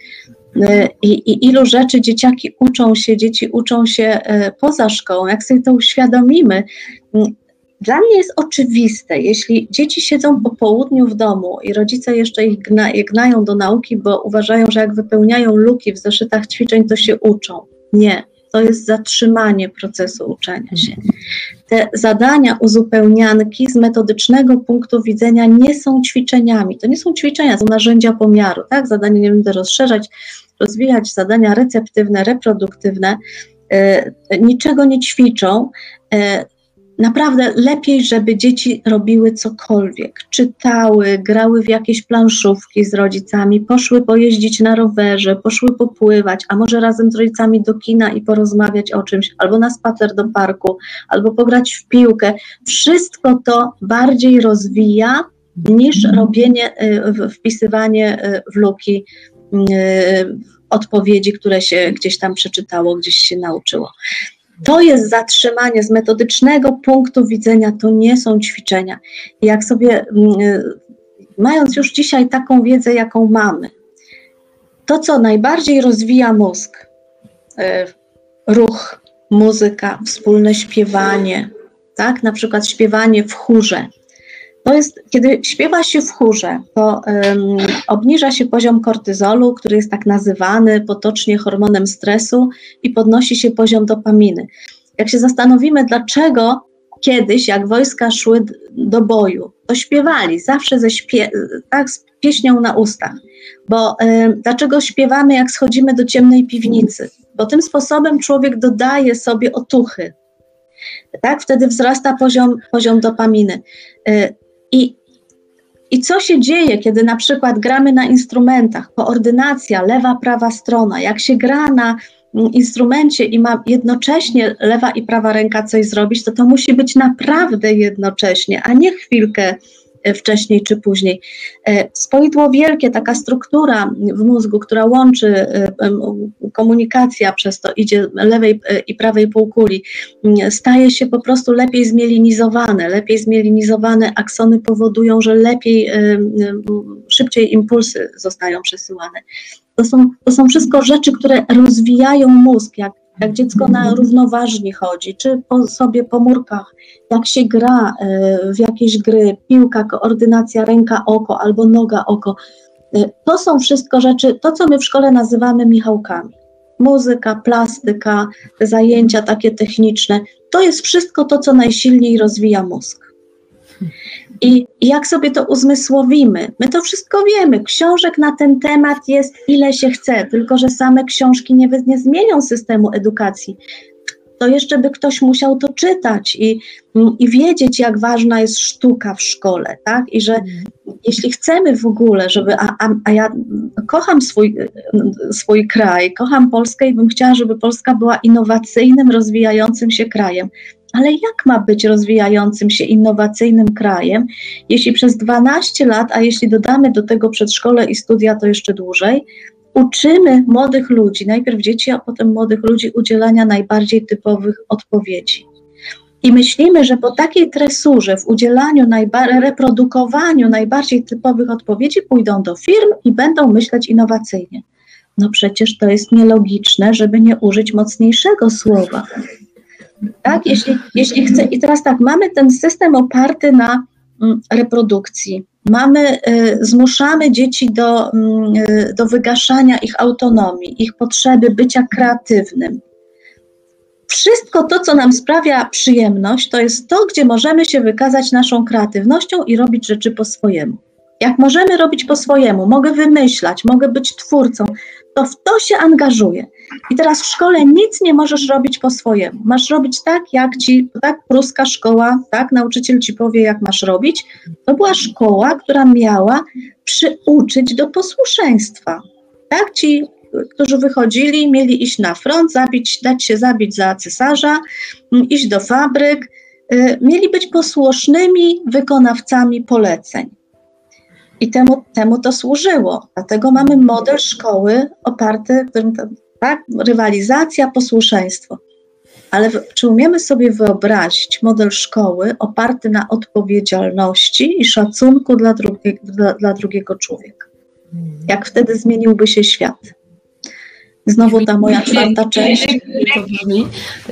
I, I, ilu rzeczy dzieciaki uczą się, dzieci uczą się poza szkołą, jak sobie to uświadomimy, dla mnie jest oczywiste, jeśli dzieci siedzą po południu w domu i rodzice jeszcze ich gna, gnają do nauki, bo uważają, że jak wypełniają luki w zeszytach ćwiczeń, to się uczą. Nie, to jest zatrzymanie procesu uczenia się. Te zadania uzupełnianki z metodycznego punktu widzenia nie są ćwiczeniami. To nie są ćwiczenia, to narzędzia pomiaru. Tak? Zadania nie będę rozszerzać, rozwijać, zadania receptywne, reproduktywne. E, niczego nie ćwiczą. E, naprawdę lepiej, żeby dzieci robiły cokolwiek. Czytały, grały w jakieś planszówki z rodzicami, poszły pojeździć na rowerze, poszły popływać, a może razem z rodzicami do kina i porozmawiać o czymś, albo na spacer do parku, albo pograć w piłkę. Wszystko to bardziej rozwija niż robienie, y, wpisywanie y, w luki y, odpowiedzi, które się gdzieś tam przeczytało, gdzieś się nauczyło. To jest zatrzymanie z metodycznego punktu widzenia, to nie są ćwiczenia. Jak sobie, mm, mając już dzisiaj taką wiedzę, jaką mamy, to, co najbardziej rozwija mózg, e, ruch, muzyka, wspólne śpiewanie, tak? Na przykład śpiewanie w chórze. To jest, kiedy śpiewa się w chórze, to um, obniża się poziom kortyzolu, który jest tak nazywany potocznie hormonem stresu i podnosi się poziom dopaminy. Jak się zastanowimy, dlaczego kiedyś, jak wojska szły do boju, to śpiewali zawsze ze śpie tak, z pieśnią na ustach. Bo dlaczego śpiewamy, jak schodzimy do ciemnej piwnicy? Bo tym sposobem człowiek dodaje sobie otuchy. Tak, wtedy wzrasta poziom, poziom dopaminy. Y, i, I co się dzieje, kiedy na przykład gramy na instrumentach, koordynacja, lewa, prawa strona, jak się gra na mm, instrumencie i ma jednocześnie lewa i prawa ręka coś zrobić, to to musi być naprawdę jednocześnie, a nie chwilkę wcześniej czy później. E, spoidło wielkie, taka struktura w mózgu, która łączy e, komunikacja przez to idzie lewej i prawej półkuli, staje się po prostu lepiej zmielinizowane. Lepiej zmielinizowane aksony powodują, że lepiej, szybciej impulsy zostają przesyłane. To są, to są wszystko rzeczy, które rozwijają mózg, jak jak dziecko na równoważnie chodzi, czy po sobie po murkach, jak się gra e, w jakieś gry, piłka, koordynacja ręka-oko albo noga-oko. E, to są wszystko rzeczy, to co my w szkole nazywamy Michałkami. Muzyka, plastyka, zajęcia takie techniczne, to jest wszystko to, co najsilniej rozwija mózg. I jak sobie to uzmysłowimy? My to wszystko wiemy. Książek na ten temat jest ile się chce, tylko że same książki nie, nie zmienią systemu edukacji. To jeszcze by ktoś musiał to czytać i, i wiedzieć, jak ważna jest sztuka w szkole, tak? I że jeśli chcemy w ogóle, żeby, a, a, a ja kocham swój, swój kraj, kocham Polskę i bym chciała, żeby Polska była innowacyjnym, rozwijającym się krajem, ale jak ma być rozwijającym się, innowacyjnym krajem, jeśli przez 12 lat, a jeśli dodamy do tego przedszkole i studia, to jeszcze dłużej, uczymy młodych ludzi, najpierw dzieci, a potem młodych ludzi, udzielania najbardziej typowych odpowiedzi. I myślimy, że po takiej tresurze, w udzielaniu, reprodukowaniu najbardziej typowych odpowiedzi pójdą do firm i będą myśleć innowacyjnie. No przecież to jest nielogiczne, żeby nie użyć mocniejszego słowa. Tak? Jeśli, jeśli chce, i teraz tak, mamy ten system oparty na mm, reprodukcji. Mamy, y, zmuszamy dzieci do, y, do wygaszania ich autonomii, ich potrzeby bycia kreatywnym. Wszystko to, co nam sprawia przyjemność, to jest to, gdzie możemy się wykazać naszą kreatywnością i robić rzeczy po swojemu. Jak możemy robić po swojemu, mogę wymyślać, mogę być twórcą, to w to się angażuję. I teraz w szkole nic nie możesz robić po swojemu. Masz robić tak, jak ci, tak, pruska szkoła, tak, nauczyciel ci powie, jak masz robić. To była szkoła, która miała przyuczyć do posłuszeństwa. Tak, ci, którzy wychodzili, mieli iść na front, zabić, dać się zabić za cesarza, iść do fabryk, y, mieli być posłusznymi wykonawcami poleceń. I temu, temu to służyło. Dlatego mamy model szkoły oparty, którym tak, rywalizacja, posłuszeństwo. Ale czy umiemy sobie wyobrazić model szkoły oparty na odpowiedzialności i szacunku dla, drugie, dla, dla drugiego człowieka? Jak wtedy zmieniłby się świat? Znowu ta moja czwarta część.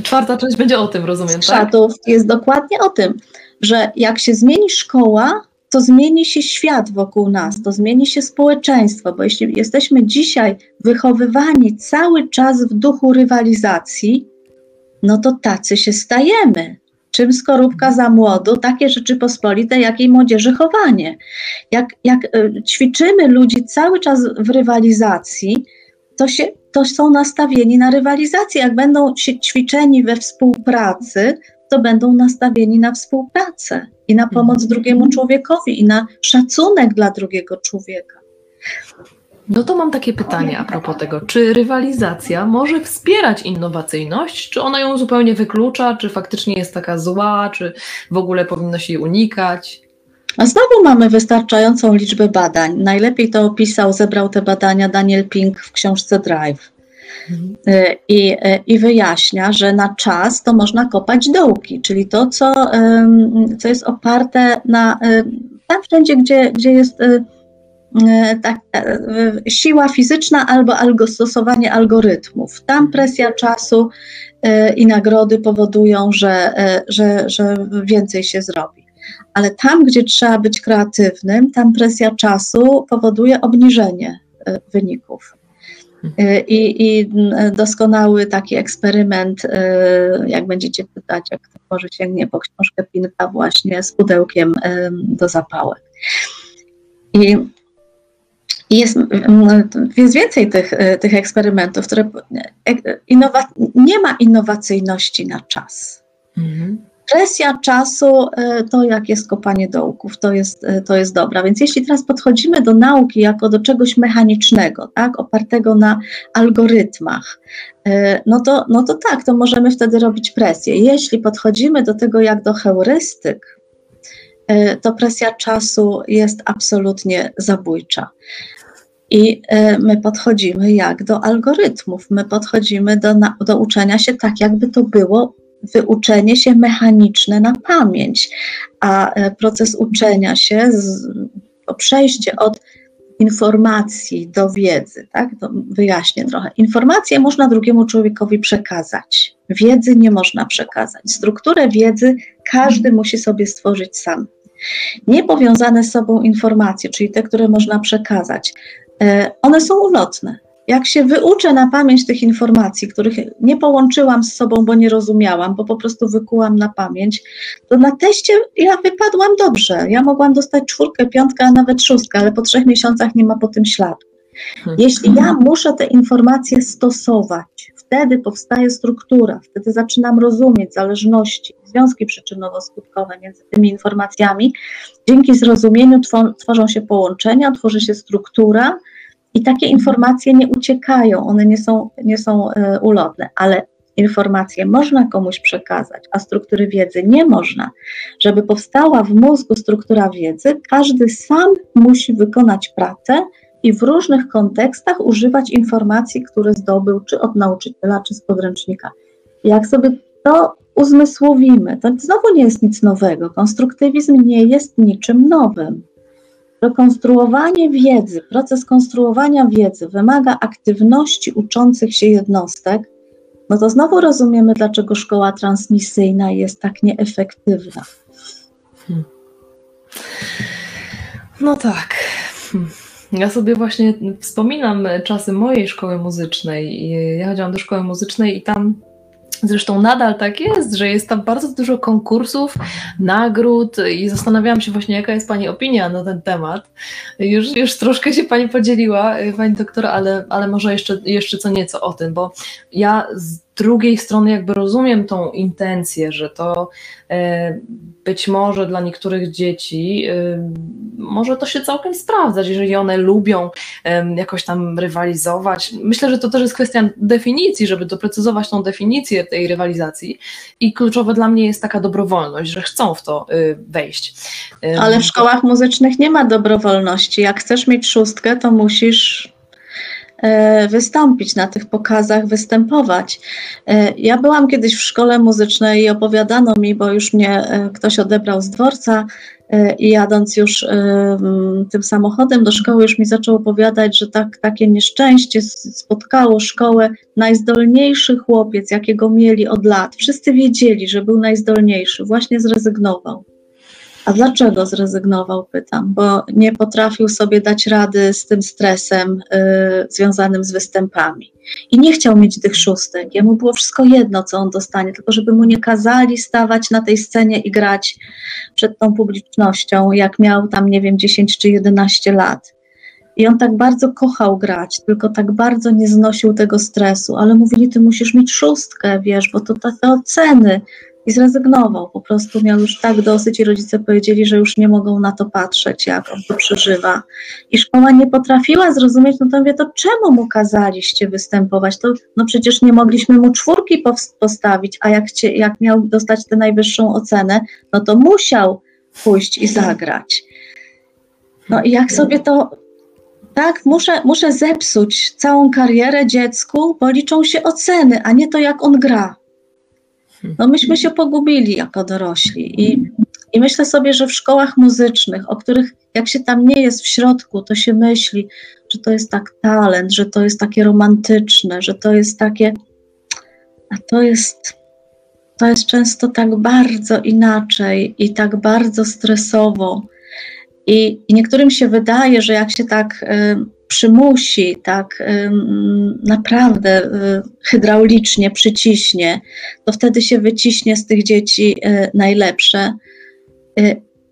Czwarta część będzie o tym, rozumiem, tak? Szatów jest dokładnie o tym, że jak się zmieni szkoła, to zmieni się świat wokół nas, to zmieni się społeczeństwo, bo jeśli jesteśmy dzisiaj wychowywani cały czas w duchu rywalizacji, no to tacy się stajemy. Czym skorupka za młodu, takie Rzeczypospolite, jak i młodzieży chowanie. Jak, jak e, ćwiczymy ludzi cały czas w rywalizacji, to, się, to są nastawieni na rywalizację. Jak będą się ćwiczeni we współpracy, to będą nastawieni na współpracę i na pomoc mhm. drugiemu człowiekowi, i na szacunek dla drugiego człowieka. No to mam takie pytanie a propos tego, czy rywalizacja może wspierać innowacyjność, czy ona ją zupełnie wyklucza, czy faktycznie jest taka zła, czy w ogóle powinno się jej unikać? A znowu mamy wystarczającą liczbę badań. Najlepiej to opisał, zebrał te badania Daniel Pink w książce Drive. Mhm. Y, I, y, I wyjaśnia, że na czas to można kopać dołki, czyli to, co, co jest oparte na tam wszędzie, gdzie, gdzie jest y, tak, siła fizyczna albo algo stosowanie algorytmów. Tam presja czasu i nagrody powodują, że, że, że więcej się zrobi ale tam, gdzie trzeba być kreatywnym, tam presja czasu powoduje obniżenie e, wyników. E, I, I, doskonały taki eksperyment, e, jak będziecie pytać, jak ktoś może sięgnie po książkę Pinka właśnie z pudełkiem do zapałek. I jest, jest więcej tych, tych eksperymentów, które innowa, nie ma innowacyjności na czas. Mhm presja czasu, e, to jak jest kopanie dołków, to jest, e, to jest dobra. Więc jeśli teraz podchodzimy do nauki jako do czegoś mechanicznego, tak, opartego na algorytmach, e, no to, no to tak, to możemy wtedy robić presję. Jeśli podchodzimy do tego jak do heurystyk, to presja czasu jest absolutnie zabójcza. I my podchodzimy jak do algorytmów, my podchodzimy do, do uczenia się tak, jakby to było wyuczenie się mechaniczne na pamięć, a e, proces uczenia się, przejście od informacji do wiedzy, tak? To wyjaśnię trochę. Informacje można drugiemu człowiekowi przekazać, wiedzy nie można przekazać. Strukturę wiedzy każdy musi sobie stworzyć sam. Niepowiązane z sobą informacje, czyli te, które można przekazać, e, one są ulotne. Jak się wyuczę na pamięć tych informacji, których nie połączyłam z sobą, bo nie rozumiałam, bo po prostu wykułam na pamięć, to na teście ja wypadłam dobrze. Ja mogłam dostać czwórkę, piątkę, a nawet szóstkę, ale po trzech miesiącach nie ma po tym śladu. Hmm. Jeśli ja muszę te informacje stosować, wtedy powstaje struktura, wtedy zaczynam rozumieć zależności, związki przyczynowo-skutkowe między tymi informacjami. Dzięki zrozumieniu tworzą się połączenia, tworzy się struktura, i takie informacje nie uciekają, one nie są, nie są e, ulotne, ale informacje można komuś przekazać, a struktury wiedzy nie można. Żeby powstała w mózgu struktura wiedzy, każdy sam musi wykonać pracę i w różnych kontekstach używać informacji, które zdobył czy od nauczyciela, czy z podręcznika. Jak sobie to uzmysłowimy, to znowu nie jest nic nowego. Konstruktywizm nie jest niczym nowym. Rekonstruowanie wiedzy, proces konstruowania wiedzy wymaga aktywności uczących się jednostek, no to znowu rozumiemy, dlaczego szkoła transmisyjna jest tak nieefektywna. Hmm. No tak. Hmm. Ja sobie właśnie wspominam czasy mojej szkoły muzycznej. Ja chodziłam do szkoły muzycznej i tam Zresztą nadal tak jest, że jest tam bardzo dużo konkursów, nagród i zastanawiałam się właśnie, jaka jest Pani opinia na ten temat. Już, już troszkę się Pani podzieliła, Pani doktor, ale, ale może jeszcze, jeszcze co nieco o tym, bo ja z drugiej strony jakby rozumiem tą intencję, że to e, być może dla niektórych dzieci e, może to się całkiem sprawdzać, jeżeli one lubią jakoś tam rywalizować. Myślę, że to też jest kwestia definicji, żeby doprecyzować tą definicję tej rywalizacji i kluczowe dla mnie jest taka dobrowolność, że chcą w to wejść. Ale w szkołach muzycznych nie ma dobrowolności. Jak chcesz mieć szóstkę, to musisz wystąpić na tych pokazach, występować. E, ja byłam kiedyś w szkole muzycznej i opowiadano mi, bo już mnie e, ktoś odebrał z dworca i jadąc już tym samochodem do szkoły, już mi zaczął opowiadać, że tak, takie nieszczęście spotkało szkołę. Najzdolniejszy chłopiec, jakiego mieli od lat, wszyscy wiedzieli, że był najzdolniejszy, właśnie zrezygnował. A dlaczego zrezygnował, pytam, bo nie potrafił sobie dać rady z tym stresem y, związanym z występami. I nie chciał mieć tych szóstek. Jemu było wszystko jedno, co on dostanie, tylko żeby mu nie kazali stawać na tej scenie i grać przed tą publicznością, jak miał tam, nie wiem, 10 czy 11 lat. I on tak bardzo kochał grać, tylko tak bardzo nie znosił tego stresu, ale mówili, ty musisz mieć szóstkę, wiesz, bo to te oceny, i zrezygnował. Po prostu miał już tak dosyć i rodzice powiedzieli, że już nie mogą na to patrzeć, jak on to przeżywa. I szkoła nie potrafiła zrozumieć, no to mówię, to czemu mu kazaliście występować? To no przecież nie mogliśmy mu czwórki postawić, a jak, chcie, jak miał dostać tę najwyższą ocenę, no to musiał pójść i zagrać. No i jak sobie to, tak, muszę, muszę zepsuć całą karierę dziecku, bo liczą się oceny, a nie to, jak on gra. No myśmy się pogubili jako dorośli i, i myślę sobie, że w szkołach muzycznych, o których jak się tam nie jest w środku, to się myśli, że to jest tak talent, że to jest takie romantyczne, że to jest takie, a to jest, to jest często tak bardzo inaczej i tak bardzo stresowo. I, i niektórym się wydaje, że jak się tak y, przymusi, tak naprawdę y, hydraulicznie przyciśnie, to wtedy się wyciśnie z tych dzieci najlepsze.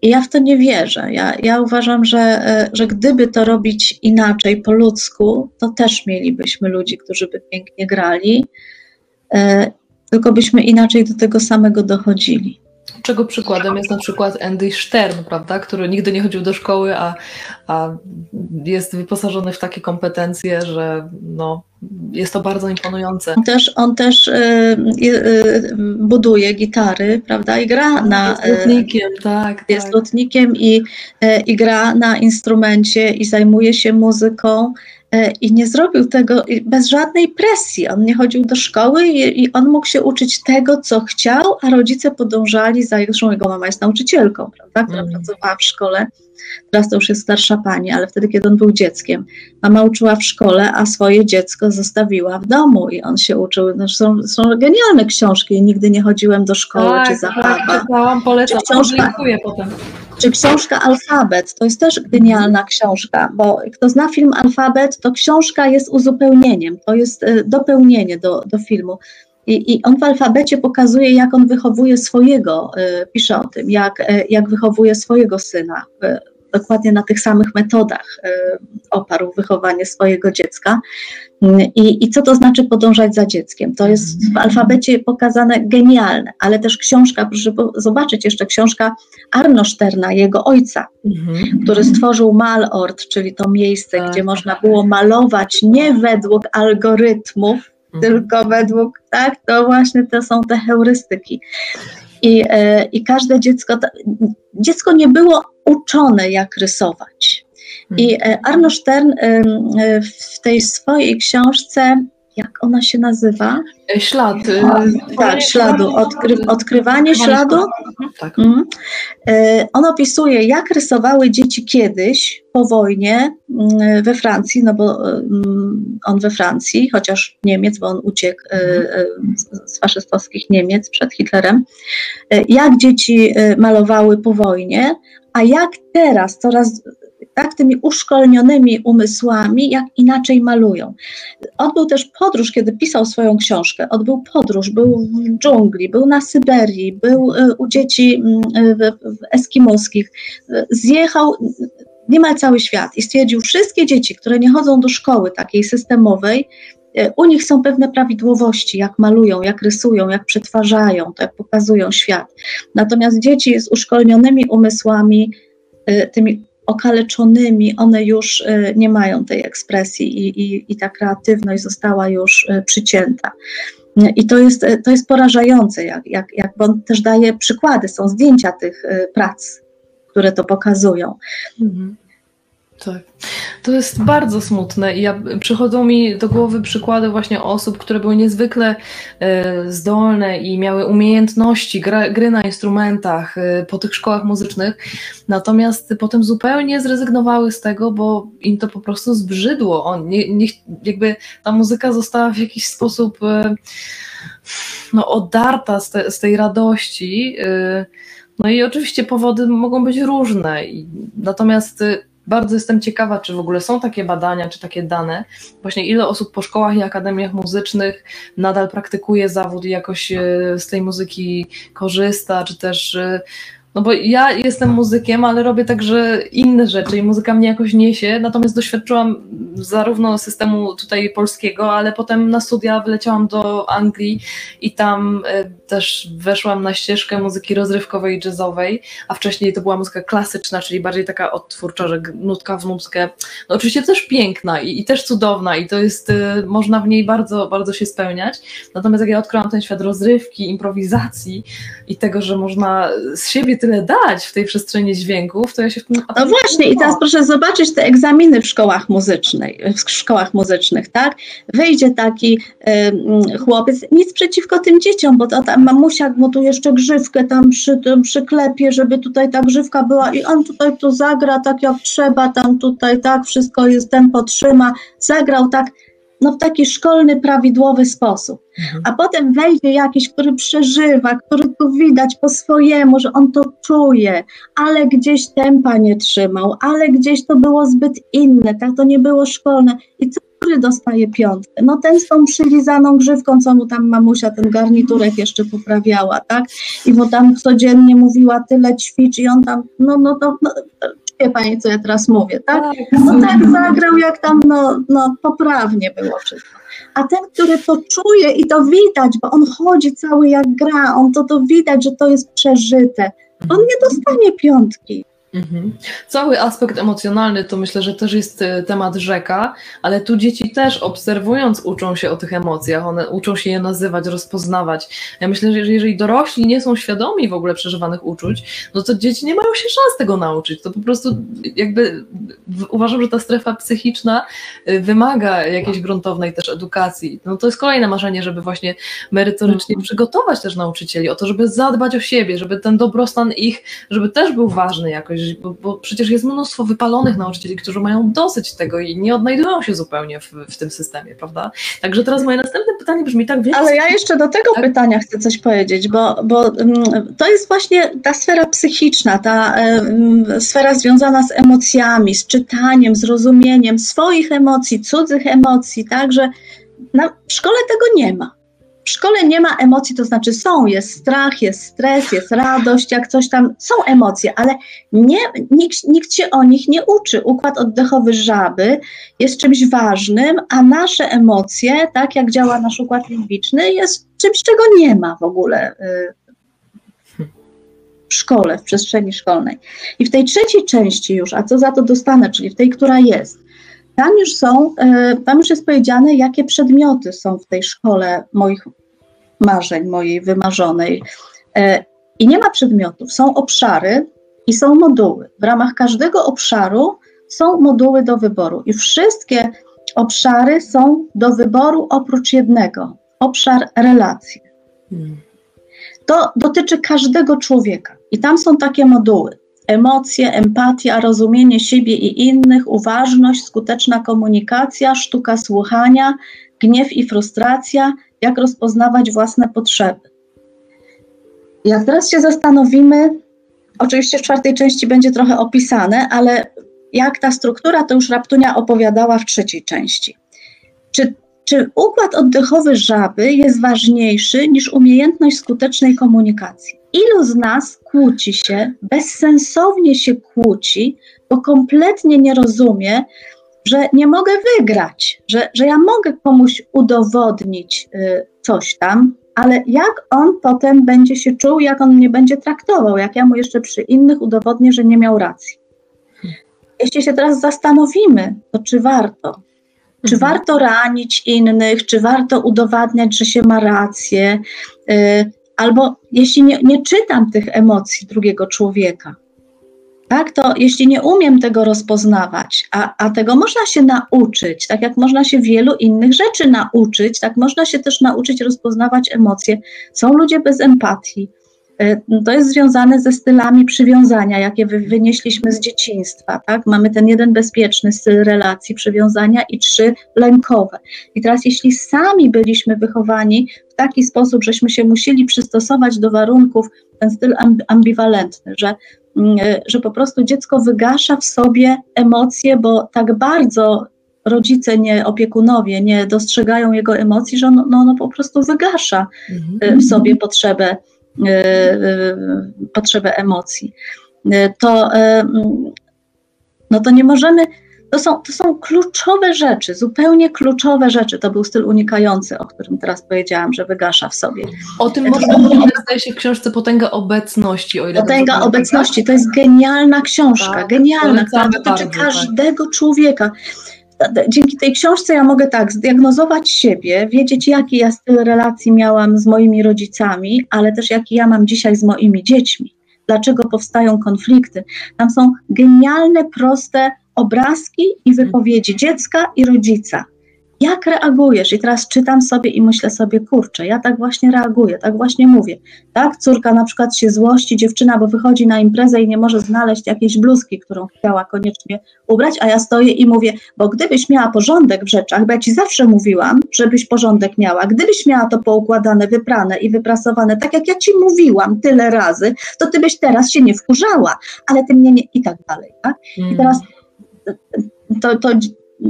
I ja w to nie wierzę. Ja, ja uważam, że, że gdyby to robić inaczej, po ludzku, to też mielibyśmy ludzi, którzy by pięknie grali, tylko byśmy inaczej do tego samego dochodzili. Czego przykładem jest na przykład Andy Stern, prawda, który nigdy nie chodził do szkoły, a, a jest wyposażony w takie kompetencje, że no, jest to bardzo imponujące. On też, on też y, y, buduje gitary, prawda, i gra na... Jest lotnikiem, tak. Jest tak. lotnikiem i, i gra na instrumencie i zajmuje się muzyką i nie zrobił tego bez żadnej presji. On nie chodził do szkoły i, i, on mógł się uczyć tego, co chciał, a rodzice podążali za zresztą jego mama jest nauczycielką, prawda, która mm. pracowała w szkole. Teraz to już jest starsza pani, ale wtedy, kiedy on był dzieckiem, mama uczyła w szkole, a swoje dziecko zostawiła w domu i on się uczył. No, są, są genialne książki. Nigdy nie chodziłem do szkoły tak, czy zabawa. Tak, polecam, czy książka, potem. Czy książka Alfabet, to jest też genialna książka, bo kto zna film Alfabet, to książka jest uzupełnieniem, to jest e, dopełnienie do, do filmu. I, I, on w alfabecie pokazuje, jak on wychowuje swojego, y, pisze o tym, jak, y, jak wychowuje swojego syna. Y, dokładnie na tych samych metodach oparł wychowanie swojego dziecka. I, I co to znaczy podążać za dzieckiem? To jest w alfabecie pokazane genialne, ale też książka, proszę zobaczyć jeszcze książka Arno Szterna, jego ojca, mhm. który stworzył Malort, czyli to miejsce, tak. gdzie można było malować nie według algorytmów. Tylko według, tak, to właśnie to są te heurystyki. I, e, i każde dziecko, dziecko nie było uczone, jak rysować. I mhm. e, Arno Stern e, w tej swojej książce jak ona się nazywa? Ślad. Tak, śladu. Odkry, odkrywanie śladu. Tak. Mm. On opisuje, jak rysowały dzieci kiedyś po wojnie mm, we Francji, no bo mm, on we Francji, chociaż Niemiec, bo on uciekł mhm. z faszystowskich Niemiec przed Hitlerem. Jak dzieci malowały po wojnie, a jak teraz coraz tak, tymi uszkolnionymi umysłami, jak inaczej malują. Odbył też podróż, kiedy pisał swoją książkę. Odbył podróż, był w dżungli, był na Syberii, był e, u dzieci mm, w eskimoskich. Zjechał niemal cały świat i stwierdził, wszystkie dzieci, które nie chodzą do szkoły takiej systemowej, e, u nich są pewne prawidłowości, jak malują, jak rysują, jak przetwarzają, to jak pokazują świat. Natomiast dzieci z uszkolnionymi umysłami, e, tymi okaleczonymi, one już y, nie mają tej ekspresji i, i, i ta kreatywność została już y, przycięta. I to jest, to jest porażające, jak, jak, jak, bo on też daje przykłady, są zdjęcia tych prac, które to pokazują. Mhm. Tak. To jest bardzo smutne i ja, przychodzą mi do głowy przykłady właśnie osób, które były niezwykle e, zdolne i miały umiejętności gra, gry na instrumentach e, po tych szkołach muzycznych, natomiast potem zupełnie zrezygnowały z tego, bo im to po prostu zbrzydło. On, nie, nie, jakby ta muzyka została w jakiś sposób e, no, odarta z, te, z tej radości. No i oczywiście powody mogą być różne, natomiast bardzo jestem ciekawa, czy w ogóle są takie badania, czy takie dane, właśnie ile osób po szkołach i akademiach muzycznych nadal praktykuje zawód i jakoś e, z tej muzyki korzysta, czy też e, no bo ja jestem muzykiem, ale robię także inne rzeczy i muzyka mnie jakoś niesie, natomiast doświadczyłam zarówno systemu tutaj polskiego, ale potem na studia wyleciałam do Anglii i tam y, też weszłam na ścieżkę muzyki rozrywkowej, jazzowej, a wcześniej to była muzyka klasyczna, czyli bardziej taka odtwórcza, że nutka w nutkę. No oczywiście też piękna i, i też cudowna i to jest, y, można w niej bardzo, bardzo się spełniać. Natomiast jak ja odkryłam ten świat rozrywki, improwizacji i tego, że można z siebie tyle dać w tej przestrzeni dźwięków, to ja się w tym No właśnie i teraz proszę zobaczyć te egzaminy w szkołach muzycznych, w szkołach muzycznych, tak? Wyjdzie taki y, chłopiec, nic przeciwko tym dzieciom, bo to tam mamusia mu tu jeszcze grzywkę tam przy, tym przyklepie, żeby tutaj ta grzywka była i on tutaj tu zagra tak jak trzeba, tam tutaj tak, wszystko jest, tempo trzyma, zagrał tak, no w taki szkolny, prawidłowy sposób. Mhm. A potem wejdzie jakiś, który przeżywa, który tu widać po swojemu, że on to czuje, ale gdzieś tempa nie trzymał, ale gdzieś to było zbyt inne, tak to nie było szkolne. I co który dostaje piątkę? No ten z tą przylizaną grzywką, co mu tam mamusia ten garniturek jeszcze poprawiała, tak? I mu tam codziennie mówiła tyle ćwicz i on tam, no, no, no, no wie Pani, co ja teraz mówię, tak? tak no tak zagrał, jak tam, no, no poprawnie było wszystko. A ten, który to czuje i to widać, bo on chodzi cały jak gra, on to, to widać, że to jest przeżyte, on nie dostanie piątki. Mhm. Cały aspekt emocjonalny to myślę, że też jest e, temat rzeka, ale tu dzieci też obserwując uczą się o tych emocjach, one uczą się je nazywać, rozpoznawać. Ja myślę, że jeżeli dorośli nie są świadomi w ogóle przeżywanych uczuć, no to dzieci nie mają się szans tego nauczyć. To po prostu jakby uważam, że ta strefa psychiczna e, wymaga jakiejś gruntownej też edukacji. No to jest kolejne marzenie, żeby właśnie merytorycznie mhm. przygotować też nauczycieli o to, żeby zadbać o siebie, żeby ten dobrostan ich, żeby też był ważny jakoś bo, bo, przecież jest mnóstwo wypalonych nauczycieli, którzy mają dosyć tego i nie odnajdują się zupełnie w, w tym systemie, prawda? Także teraz moje następne pytanie brzmi tak więc... Ale ja jeszcze do tego tak? pytania chcę coś powiedzieć, bo, bo mm, to jest właśnie ta sfera psychiczna, ta sfera związana z emocjami, z czytaniem, z rozumieniem swoich emocji, cudzych emocji, także na, w szkole tego nie ma. W szkole nie ma emocji, to znaczy są, jest strach, jest stres, jest radość, jak coś tam, są emocje, ale nie, nikt, nikt się o nich nie uczy. Układ oddechowy żaby jest czymś ważnym, a nasze emocje, tak jak działa nasz układ limbiczny, jest czymś, czego nie ma w ogóle y, w szkole, w przestrzeni szkolnej. I w tej trzeciej części już, a co za to dostanę, czyli w tej, która jest, tam już są, y, tam już jest powiedziane, jakie przedmioty są w tej szkole moich marzeń, mojej wymarzonej. E, I nie ma przedmiotów, są obszary i są moduły. W ramach każdego obszaru są moduły do wyboru i wszystkie obszary są do wyboru oprócz jednego obszar relacji. Hmm. To dotyczy każdego człowieka i tam są takie moduły: emocje, empatia, rozumienie siebie i innych, uważność, skuteczna komunikacja, sztuka słuchania, gniew i frustracja, jak rozpoznawać własne potrzeby. Jak teraz się zastanowimy, oczywiście w czwartej części będzie trochę opisane, ale jak ta struktura, to już Raptunia opowiadała w trzeciej części. Czy, czy układ oddechowy żaby jest ważniejszy niż umiejętność skutecznej komunikacji? Ilu z nas kłóci się, bezsensownie się kłóci, bo kompletnie nie rozumie, że nie mogę wygrać, że, że ja mogę komuś udowodnić y, coś tam, ale jak on potem będzie się czuł, jak on mnie będzie traktował, jak ja mu jeszcze przy innych udowodnię, że nie miał racji. Jeśli się teraz zastanowimy, to czy warto? Czy mhm. warto ranić innych, czy warto udowadniać, że się ma rację? Y, albo jeśli nie, nie czytam tych emocji drugiego człowieka, tak, to jeśli nie umiem tego rozpoznawać, a, a tego można się nauczyć, tak jak można się wielu innych rzeczy nauczyć, tak można się też nauczyć rozpoznawać emocje. Są ludzie bez empatii. E, to jest związane ze stylami przywiązania, jakie wynieśliśmy z dzieciństwa. Tak? Mamy ten jeden bezpieczny styl relacji, przywiązania i trzy lękowe. I teraz, jeśli sami byliśmy wychowani w taki sposób, żeśmy się musieli przystosować do warunków, ten styl ambiwalentny, że Mm, e, że po prostu dziecko wygasza w sobie emocje, bo tak bardzo rodzice, nie opiekunowie nie dostrzegają jego emocji, że ono, no, ono po prostu wygasza e, w sobie potrzebę, potrzebę emocji. To, no to nie możemy to są, to są kluczowe rzeczy, zupełnie kluczowe rzeczy. To był styl unikający, o którym teraz powiedziałam, że wygasza w sobie. O tym można powiedzieć, zdaje się w książce Potęga Obecności. O ile Potęga Obecności, to jest genialna książka, tak, genialna, która dotyczy bardzo, tak. każdego tak. człowieka. Dzięki tej książce ja mogę tak zdiagnozować siebie, wiedzieć, jaki ja styl relacji miałam z moimi rodzicami, ale też jaki ja mam dzisiaj z moimi dziećmi. Dlaczego powstają konflikty? Tam są genialne, proste obrazki i wypowiedzi dziecka i rodzica. Jak reagujesz? I teraz czytam sobie i myślę sobie, kurczę, ja tak właśnie reaguję, tak właśnie mówię. Tak, córka na przykład się złości, dziewczyna, bo wychodzi na imprezę i nie może znaleźć jakiejś bluzki, którą chciała koniecznie ubrać, a ja stoję i mówię, bo gdybyś miała porządek w rzeczach, bo ja ci zawsze mówiłam, żebyś porządek miała, gdybyś miała to poukładane, wyprane i wyprasowane, tak jak ja ci mówiłam tyle razy, to ty byś teraz się nie wkurzała, ale ty mnie nie i tak dalej, tak? I mm. teraz to, to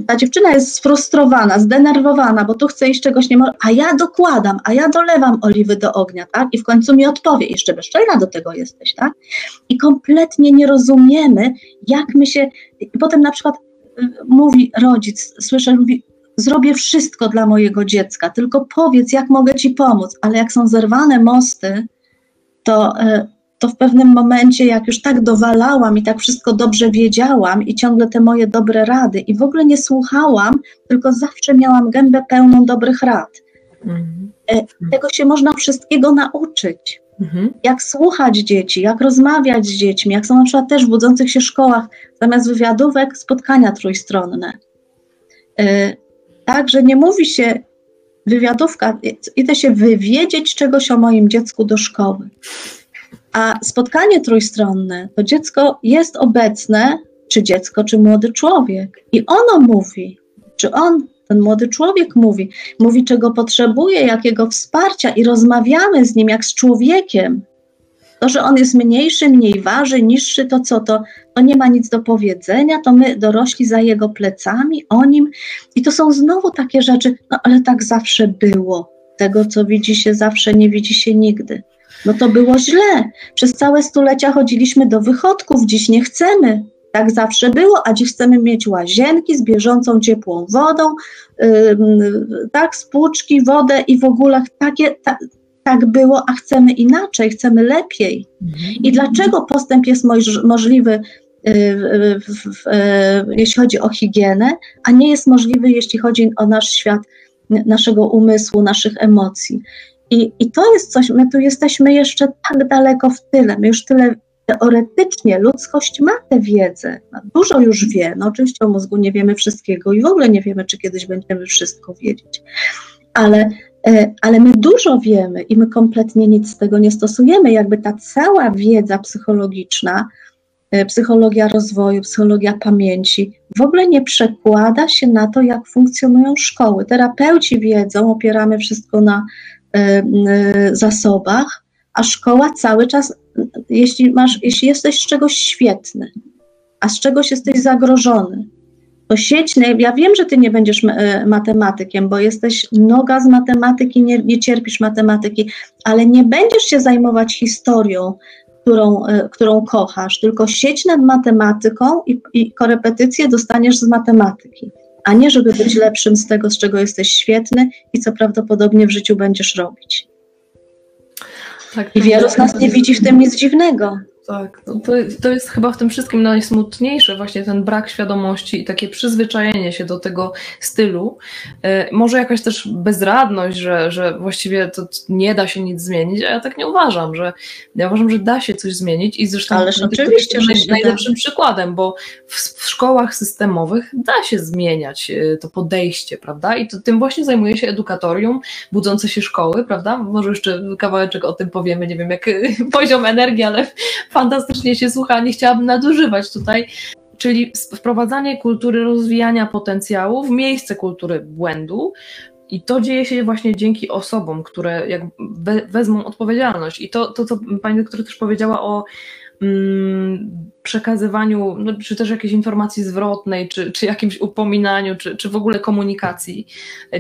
ta dziewczyna jest sfrustrowana, zdenerwowana, bo tu chce iść czegoś nie może, a ja dokładam, a ja dolewam oliwy do ognia, tak? I w końcu mi odpowie, jeszcze bezczelna do tego jesteś, tak? I kompletnie nie rozumiemy, jak my się, i potem na przykład y, mówi rodzic, słyszę, mówi, zrobię wszystko dla mojego dziecka, tylko powiedz, jak mogę ci pomóc, ale jak są zerwane mosty, to y, to w pewnym momencie, jak już tak dowalałam i tak wszystko dobrze wiedziałam i ciągle te moje dobre rady i w ogóle nie słuchałam, tylko zawsze miałam gębę pełną dobrych rad. Mhm. Tego się można wszystkiego nauczyć. Mhm. Jak słuchać dzieci, jak rozmawiać z dziećmi, jak są na przykład też w budzących się szkołach, zamiast wywiadówek, spotkania trójstronne. E, tak, że nie mówi się wywiadówka, idę się wywiedzieć czegoś o moim dziecku do szkoły. A spotkanie trójstronne, to dziecko jest obecne, czy dziecko, czy młody człowiek. I ono mówi, czy on, ten młody człowiek mówi, mówi, czego potrzebuje, jakiego wsparcia, i rozmawiamy z nim jak z człowiekiem. To, że on jest mniejszy, mniej waży, niższy, to co to, to nie ma nic do powiedzenia, to my dorośli za jego plecami, o nim. I to są znowu takie rzeczy, no ale tak zawsze było. Tego, co widzi się zawsze, nie widzi się nigdy no to było źle. Przez całe stulecia chodziliśmy do wychodków, dziś nie chcemy. Tak zawsze było, a dziś chcemy mieć łazienki z bieżącą ciepłą wodą, yy, tak, spłuczki, wodę i w ogóle takie, ta, tak było, a chcemy inaczej, chcemy lepiej. I dlaczego postęp jest moż, możliwy, yy, yy, jeśli chodzi o higienę, a nie jest możliwy, jeśli chodzi o nasz świat, naszego umysłu, naszych emocji? I, I to jest coś, my tu jesteśmy jeszcze tak daleko w tyle, my już tyle teoretycznie ludzkość ma tę wiedzę, dużo już wie, no oczywiście o mózgu nie wiemy wszystkiego i w ogóle nie wiemy, czy kiedyś będziemy wszystko wiedzieć, ale, e, ale my dużo wiemy i my kompletnie nic z tego nie stosujemy, jakby ta cała wiedza psychologiczna, e, psychologia rozwoju, psychologia pamięci, w ogóle nie przekłada się na to, jak funkcjonują szkoły. Terapeuci wiedzą, opieramy wszystko na zasobach, a szkoła cały czas, jeśli, masz, jeśli jesteś z czegoś świetny, a z czegoś jesteś zagrożony, to sieć, ja wiem, że ty nie będziesz e, matematykiem, bo jesteś noga z matematyki, nie, nie cierpisz matematyki, ale nie będziesz się zajmować historią, którą, którą kochasz, tylko sieć nad matematyką i, i korepetycje dostaniesz z matematyki a nie żeby być lepszym z tego, z czego jesteś świetny i co prawdopodobnie w życiu będziesz robić. Tak, I wielu z nas nie widzi w tym nic dziwnego. Tak, no to, to jest chyba w tym wszystkim najsmutniejsze, właśnie ten brak świadomości i takie przyzwyczajenie się do tego stylu. E, może jakaś też bezradność, że, że właściwie to nie da się nic zmienić, a ja tak nie uważam, że ja uważam, że da się coś zmienić i zresztą Ależ oczywiście, naj, najlepszym przykładem, bo w, w, szkołach systemowych da się zmieniać e, to podejście, prawda? I to, tym właśnie zajmuje się edukatorium, budzące się szkoły, prawda? Może jeszcze kawałeczek o tym powiemy, nie wiem jak [laughs] poziom energii, ale fantastycznie się słucha, nie chciałabym nadużywać tutaj, czyli wprowadzanie kultury rozwijania potencjału w miejsce kultury błędu. I to dzieje się właśnie dzięki osobom, które jak wezmą odpowiedzialność. I to, to co pani doktor też powiedziała o mm, przekazywaniu, no, czy też jakiejś informacji zwrotnej, czy, czy jakimś upominaniu, czy, czy w ogóle komunikacji.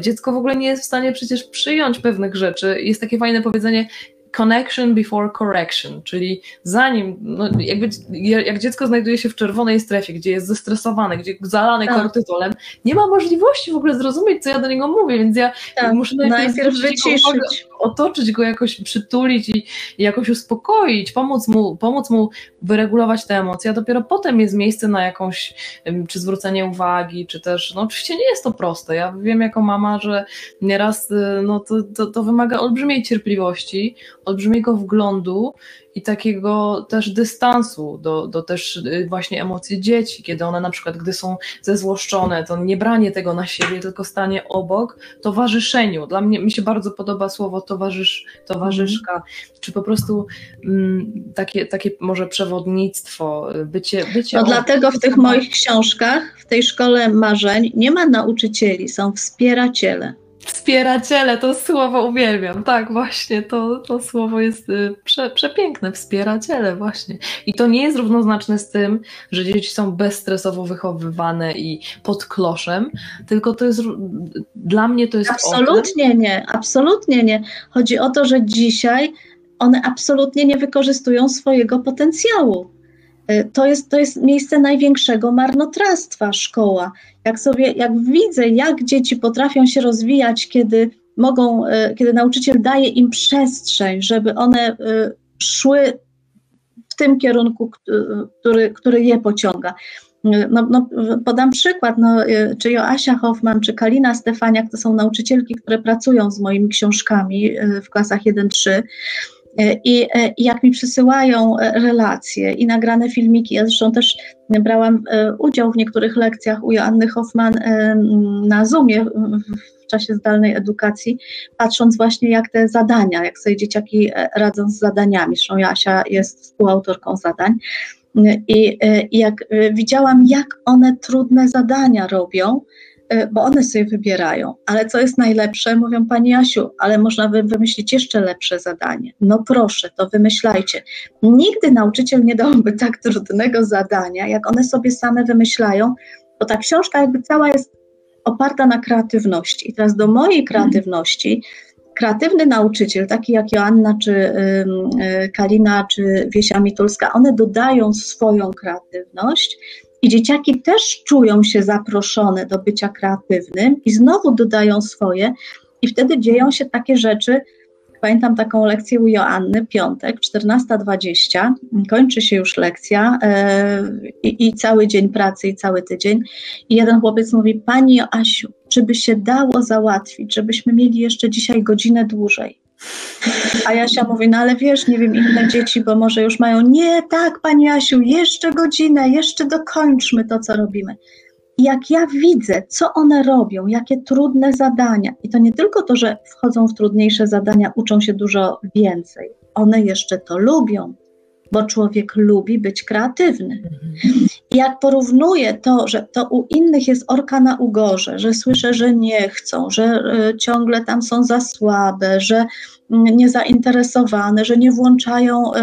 Dziecko w ogóle nie jest w stanie przecież przyjąć pewnych rzeczy. Jest takie fajne powiedzenie, connection before correction, czyli zanim, no jakby jak dziecko znajduje się w czerwonej strefie, gdzie jest zestresowane, gdzie zalane tak. kortyzolem, nie ma możliwości w ogóle zrozumieć, co ja do niego mówię, więc ja tak. muszę najpierw, najpierw wyciszyć otoczyć go jakoś, przytulić i, i, jakoś uspokoić, pomóc mu, pomóc mu wyregulować te emocje, a dopiero potem jest miejsce na jakąś, czy zwrócenie uwagi, czy też, no oczywiście nie jest to proste, ja wiem jako mama, że nieraz y, no, to, to, to wymaga olbrzymiej cierpliwości, olbrzymiego wglądu i takiego też dystansu do, do też y, właśnie emocji dzieci, kiedy one na przykład, gdy są zezłoszczone, to nie branie tego na siebie, tylko stanie obok, towarzyszeniu. Dla mnie mi się bardzo podoba słowo towarzysz, towarzyszka, mm. czy po prostu mm, takie, takie może przewodnictwo, y, bycie, bycie No dlatego w tych moich książkach, w tej szkole marzeń nie ma nauczycieli, są wspiericiele. Wspiericiele, to słowo uwielbiam. Tak, właśnie, to, to słowo jest y, prze, przepiękne. Wspiericiele, właśnie. I to nie jest równoznaczne z tym, że dzieci są bezstresowo wychowywane i pod kloszem, tylko to jest dla mnie to jest. Absolutnie nie, absolutnie nie. Chodzi o to, że dzisiaj one absolutnie nie wykorzystują swojego potencjału. Y, to jest, to jest miejsce największego marnotrawstwa, szkoła. Jak sobie, jak widzę, jak dzieci potrafią się rozwijać, kiedy mogą, y, kiedy nauczyciel daje im przestrzeń, żeby one y, szły w tym kierunku, który, który je pociąga. No, no, podam przykład, no, czy Joasia Hoffman, czy Kalina Stefaniak to są nauczycielki, które pracują z moimi książkami w klasach 1-3 E, I, e, I, jak mi przysyłają e, relacje i nagrane filmiki, ja zresztą też brałam udział w niektórych lekcjach u Joanny Hoffman na Zoomie w czasie zdalnej edukacji, patrząc właśnie jak te zadania, jak sobie dzieciaki radzą z zadaniami. Zresztą Jasia jest współautorką zadań. I, I jak widziałam, jak one trudne zadania robią, E, bo one sobie wybierają. Ale co jest najlepsze? Mówią Pani Jasiu, ale można by wymyślić jeszcze lepsze zadanie. No proszę, to wymyślajcie. Nigdy nauczyciel nie dałby tak trudnego zadania, jak one sobie same wymyślają, bo ta książka jakby cała jest oparta na kreatywności. I teraz do mojej kreatywności kreatywny nauczyciel, taki jak Joanna, czy y, Kalina, czy Wiesia Mitulska, one dodają swoją kreatywność i dzieciaki też czują się zaproszone do bycia kreatywnym i znowu dodają swoje, i wtedy dzieją się takie rzeczy. Pamiętam taką lekcję u Joanny, piątek, 14.20, kończy się już lekcja yy, i cały dzień pracy, i cały tydzień. I jeden chłopiec mówi: Pani Joasiu, czy by się dało załatwić, żebyśmy mieli jeszcze dzisiaj godzinę dłużej? A Jasia mówi, no ale wiesz, nie wiem, inne dzieci, bo może już mają, nie, tak, Pani Jasiu, jeszcze godzinę, jeszcze dokończmy to, co robimy. I jak ja widzę, co one robią, jakie trudne zadania, i to nie tylko to, że wchodzą w trudniejsze zadania, uczą się dużo więcej, one jeszcze to lubią, bo człowiek lubi być kreatywny. I jak porównuję to, że to u innych jest orka na ugorze, że słyszę, że nie chcą, że y, ciągle tam są za słabe, że mm, niezainteresowane, że nie włączają y,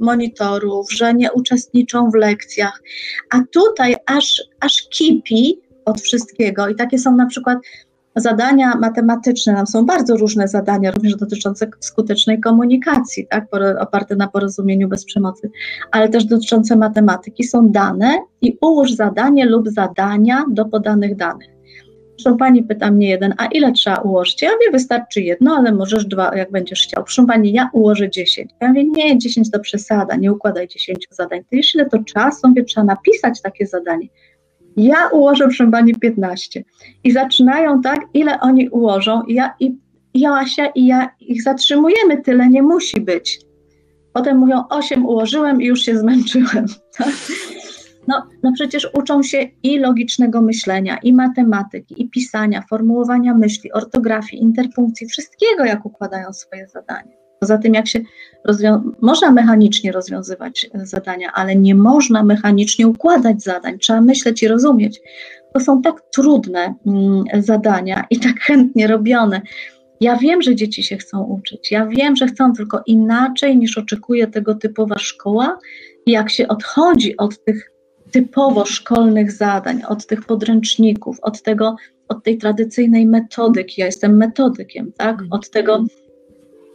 monitorów, że nie uczestniczą w lekcjach, a tutaj aż, aż kipi od wszystkiego i takie są na przykład zadania matematyczne, nam są bardzo różne zadania, również dotyczące skutecznej komunikacji, tak, oparte na porozumieniu bez przemocy, ale też dotyczące matematyki, są dane i ułóż zadanie lub zadania do podanych danych. Proszę Pani, pyta mnie jeden, a ile trzeba ułożyć? Ja mówię, wystarczy jedno, ale możesz dwa, jak będziesz chciał. Proszę Pani, ja ułożę dziesięć. Ja mówię, nie, dziesięć to przesada, nie układaj dziesięciu zadań. To jeszcze ile to czasu? Mówię, trzeba napisać takie zadanie. Ja ułożę, proszę Pani, 15. I zaczynają tak, ile oni ułożą. I ja, i, Joasia i ja ich zatrzymujemy, tyle nie musi być. Potem mówią, 8 ułożyłem i już się zmęczyłem. [laughs] Tak? No, no przecież uczą się i logicznego myślenia, i matematyki, i pisania, formułowania myśli, ortografii, interpunkcji, wszystkiego, jak układają swoje zadania. Poza tym, jak się można mechanicznie rozwiązywać e, zadania, ale nie można mechanicznie układać zadań. Trzeba myśleć i rozumieć. To są tak trudne mm, zadania i tak [laughs] chętnie robione. Ja wiem, że dzieci się chcą uczyć. Ja wiem, że chcą tylko inaczej niż oczekuje tego typowa szkoła. I jak się odchodzi od tych typowo szkolnych zadań, od tych podręczników, od tego, od tej tradycyjnej metodyki, ja jestem metodykiem, tak? Od tego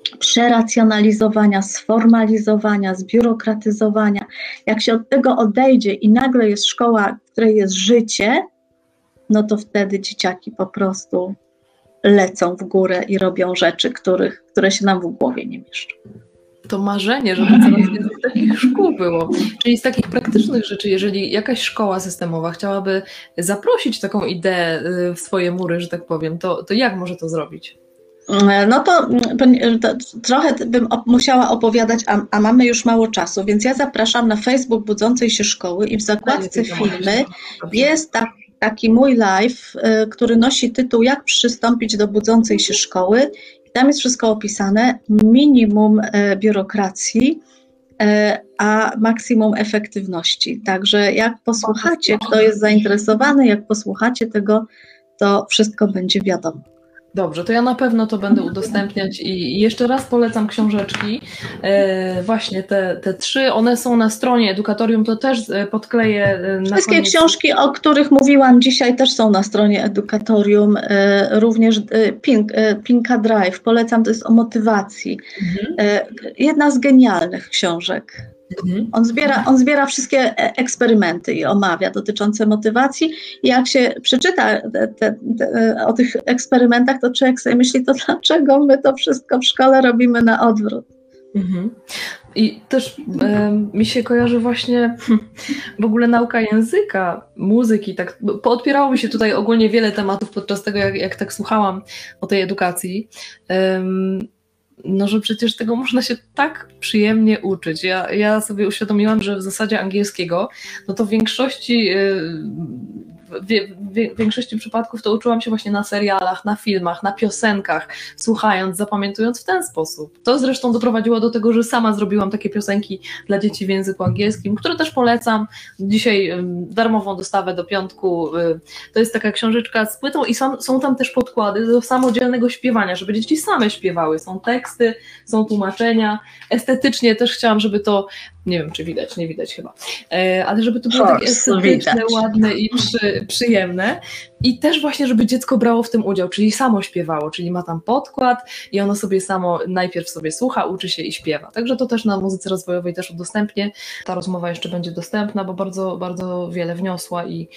przeracjonalizowania, sformalizowania, zbiurokratyzowania. Jak się od tego odejdzie i nagle jest szkoła, w której jest życie, no to wtedy dzieciaki po prostu lecą w górę i robią rzeczy, których, które się nam w głowie nie mieszczą. To marzenie, żeby coraz więcej takich szkół było. Czyli z takich praktycznych rzeczy, jeżeli jakaś szkoła systemowa chciałaby zaprosić taką ideę y, w swoje mury, że tak powiem, to, to jak może to zrobić? No to, to trochę bym musiała opowiadać, a, a, mamy już mało czasu, więc ja zapraszam na Facebook Budzącej się Szkoły i w zakładce filmy jest tak, taki mój live, y, który nosi tytuł Jak przystąpić do budzącej się szkoły. I tam jest wszystko opisane, minimum y, biurokracji, a maksimum efektywności. Także jak posłuchacie, kto jest zainteresowany, jak posłuchacie tego, to wszystko będzie wiadomo. Dobrze, to ja na pewno to będę udostępniać i jeszcze raz polecam książeczki. E, właśnie te, te trzy, one są na stronie Edukatorium, to też e, podkleję e, Wszystkie koniec. książki, o których mówiłam dzisiaj też są na stronie Edukatorium, również Pink, Pinka Drive, polecam, to jest o motywacji. Mhm. Jedna z genialnych książek. Mhm. On zbiera, on zbiera wszystkie e, eksperymenty i omawia dotyczące motywacji. I jak się przeczyta te, te, te, o tych eksperymentach, to człowiek sobie myśli, to dlaczego my to wszystko w szkole robimy na odwrót? Mhm. I też e, mi się kojarzy właśnie w ogóle nauka języka, muzyki, tak poodpierało mi się tutaj ogólnie wiele tematów podczas tego, jak, jak tak słuchałam o tej edukacji. Um, no, że przecież tego można się tak przyjemnie uczyć. Ja, ja sobie uświadomiłam, że w zasadzie angielskiego, no to w większości y, w, większości przypadków to uczyłam się właśnie na serialach, na filmach, na piosenkach, słuchając, zapamiętując w ten sposób. To zresztą doprowadziło do tego, że sama zrobiłam takie piosenki dla dzieci w języku angielskim, które też polecam. Dzisiaj darmową dostawę do piątku. Y, to jest taka książeczka z płytą i są, są tam też podkłady do samodzielnego śpiewania, żeby dzieci same śpiewały. Są teksty, są tłumaczenia. Estetycznie też chciałam, żeby to nie wiem, czy widać, nie widać chyba. E, ale żeby to było takie estetyczne, widać. ładne i przy, przyjemne. I też właśnie, żeby dziecko brało w tym udział, czyli samo śpiewało, czyli ma tam podkład i ono sobie samo najpierw sobie słucha, uczy się i śpiewa. Także to też na muzyce rozwojowej też udostępnię. Ta rozmowa jeszcze będzie dostępna, bo bardzo, bardzo wiele wniosła i,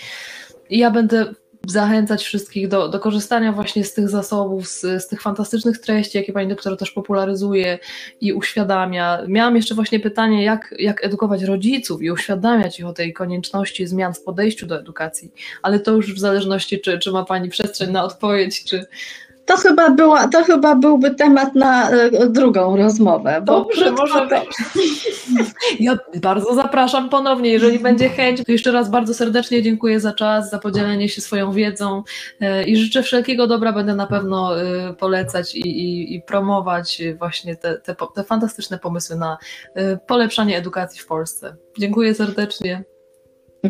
i ja będę zachęcać wszystkich do, do korzystania właśnie z tych zasobów, z, z, tych fantastycznych treści, jakie pani doktor też popularyzuje i uświadamia. Miałam jeszcze właśnie pytanie, jak, jak edukować rodziców i uświadamiać ich o tej konieczności zmian w podejściu do edukacji, ale to już w zależności, czy, czy ma pani przestrzeń na odpowiedź, czy, to chyba, była, to chyba byłby temat na e, drugą rozmowę. Bo Dobrze, może to... [laughs] Ja bardzo zapraszam ponownie, jeżeli będzie chęć. To jeszcze raz bardzo serdecznie dziękuję za czas, za podzielenie się swoją wiedzą e, i życzę wszelkiego dobra. Będę na pewno e, polecać i, i, i promować właśnie te, te, te fantastyczne pomysły na polepszanie edukacji w Polsce. Dziękuję serdecznie.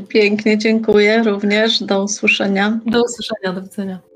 Pięknie, dziękuję również. Do usłyszenia. Do usłyszenia, do widzenia.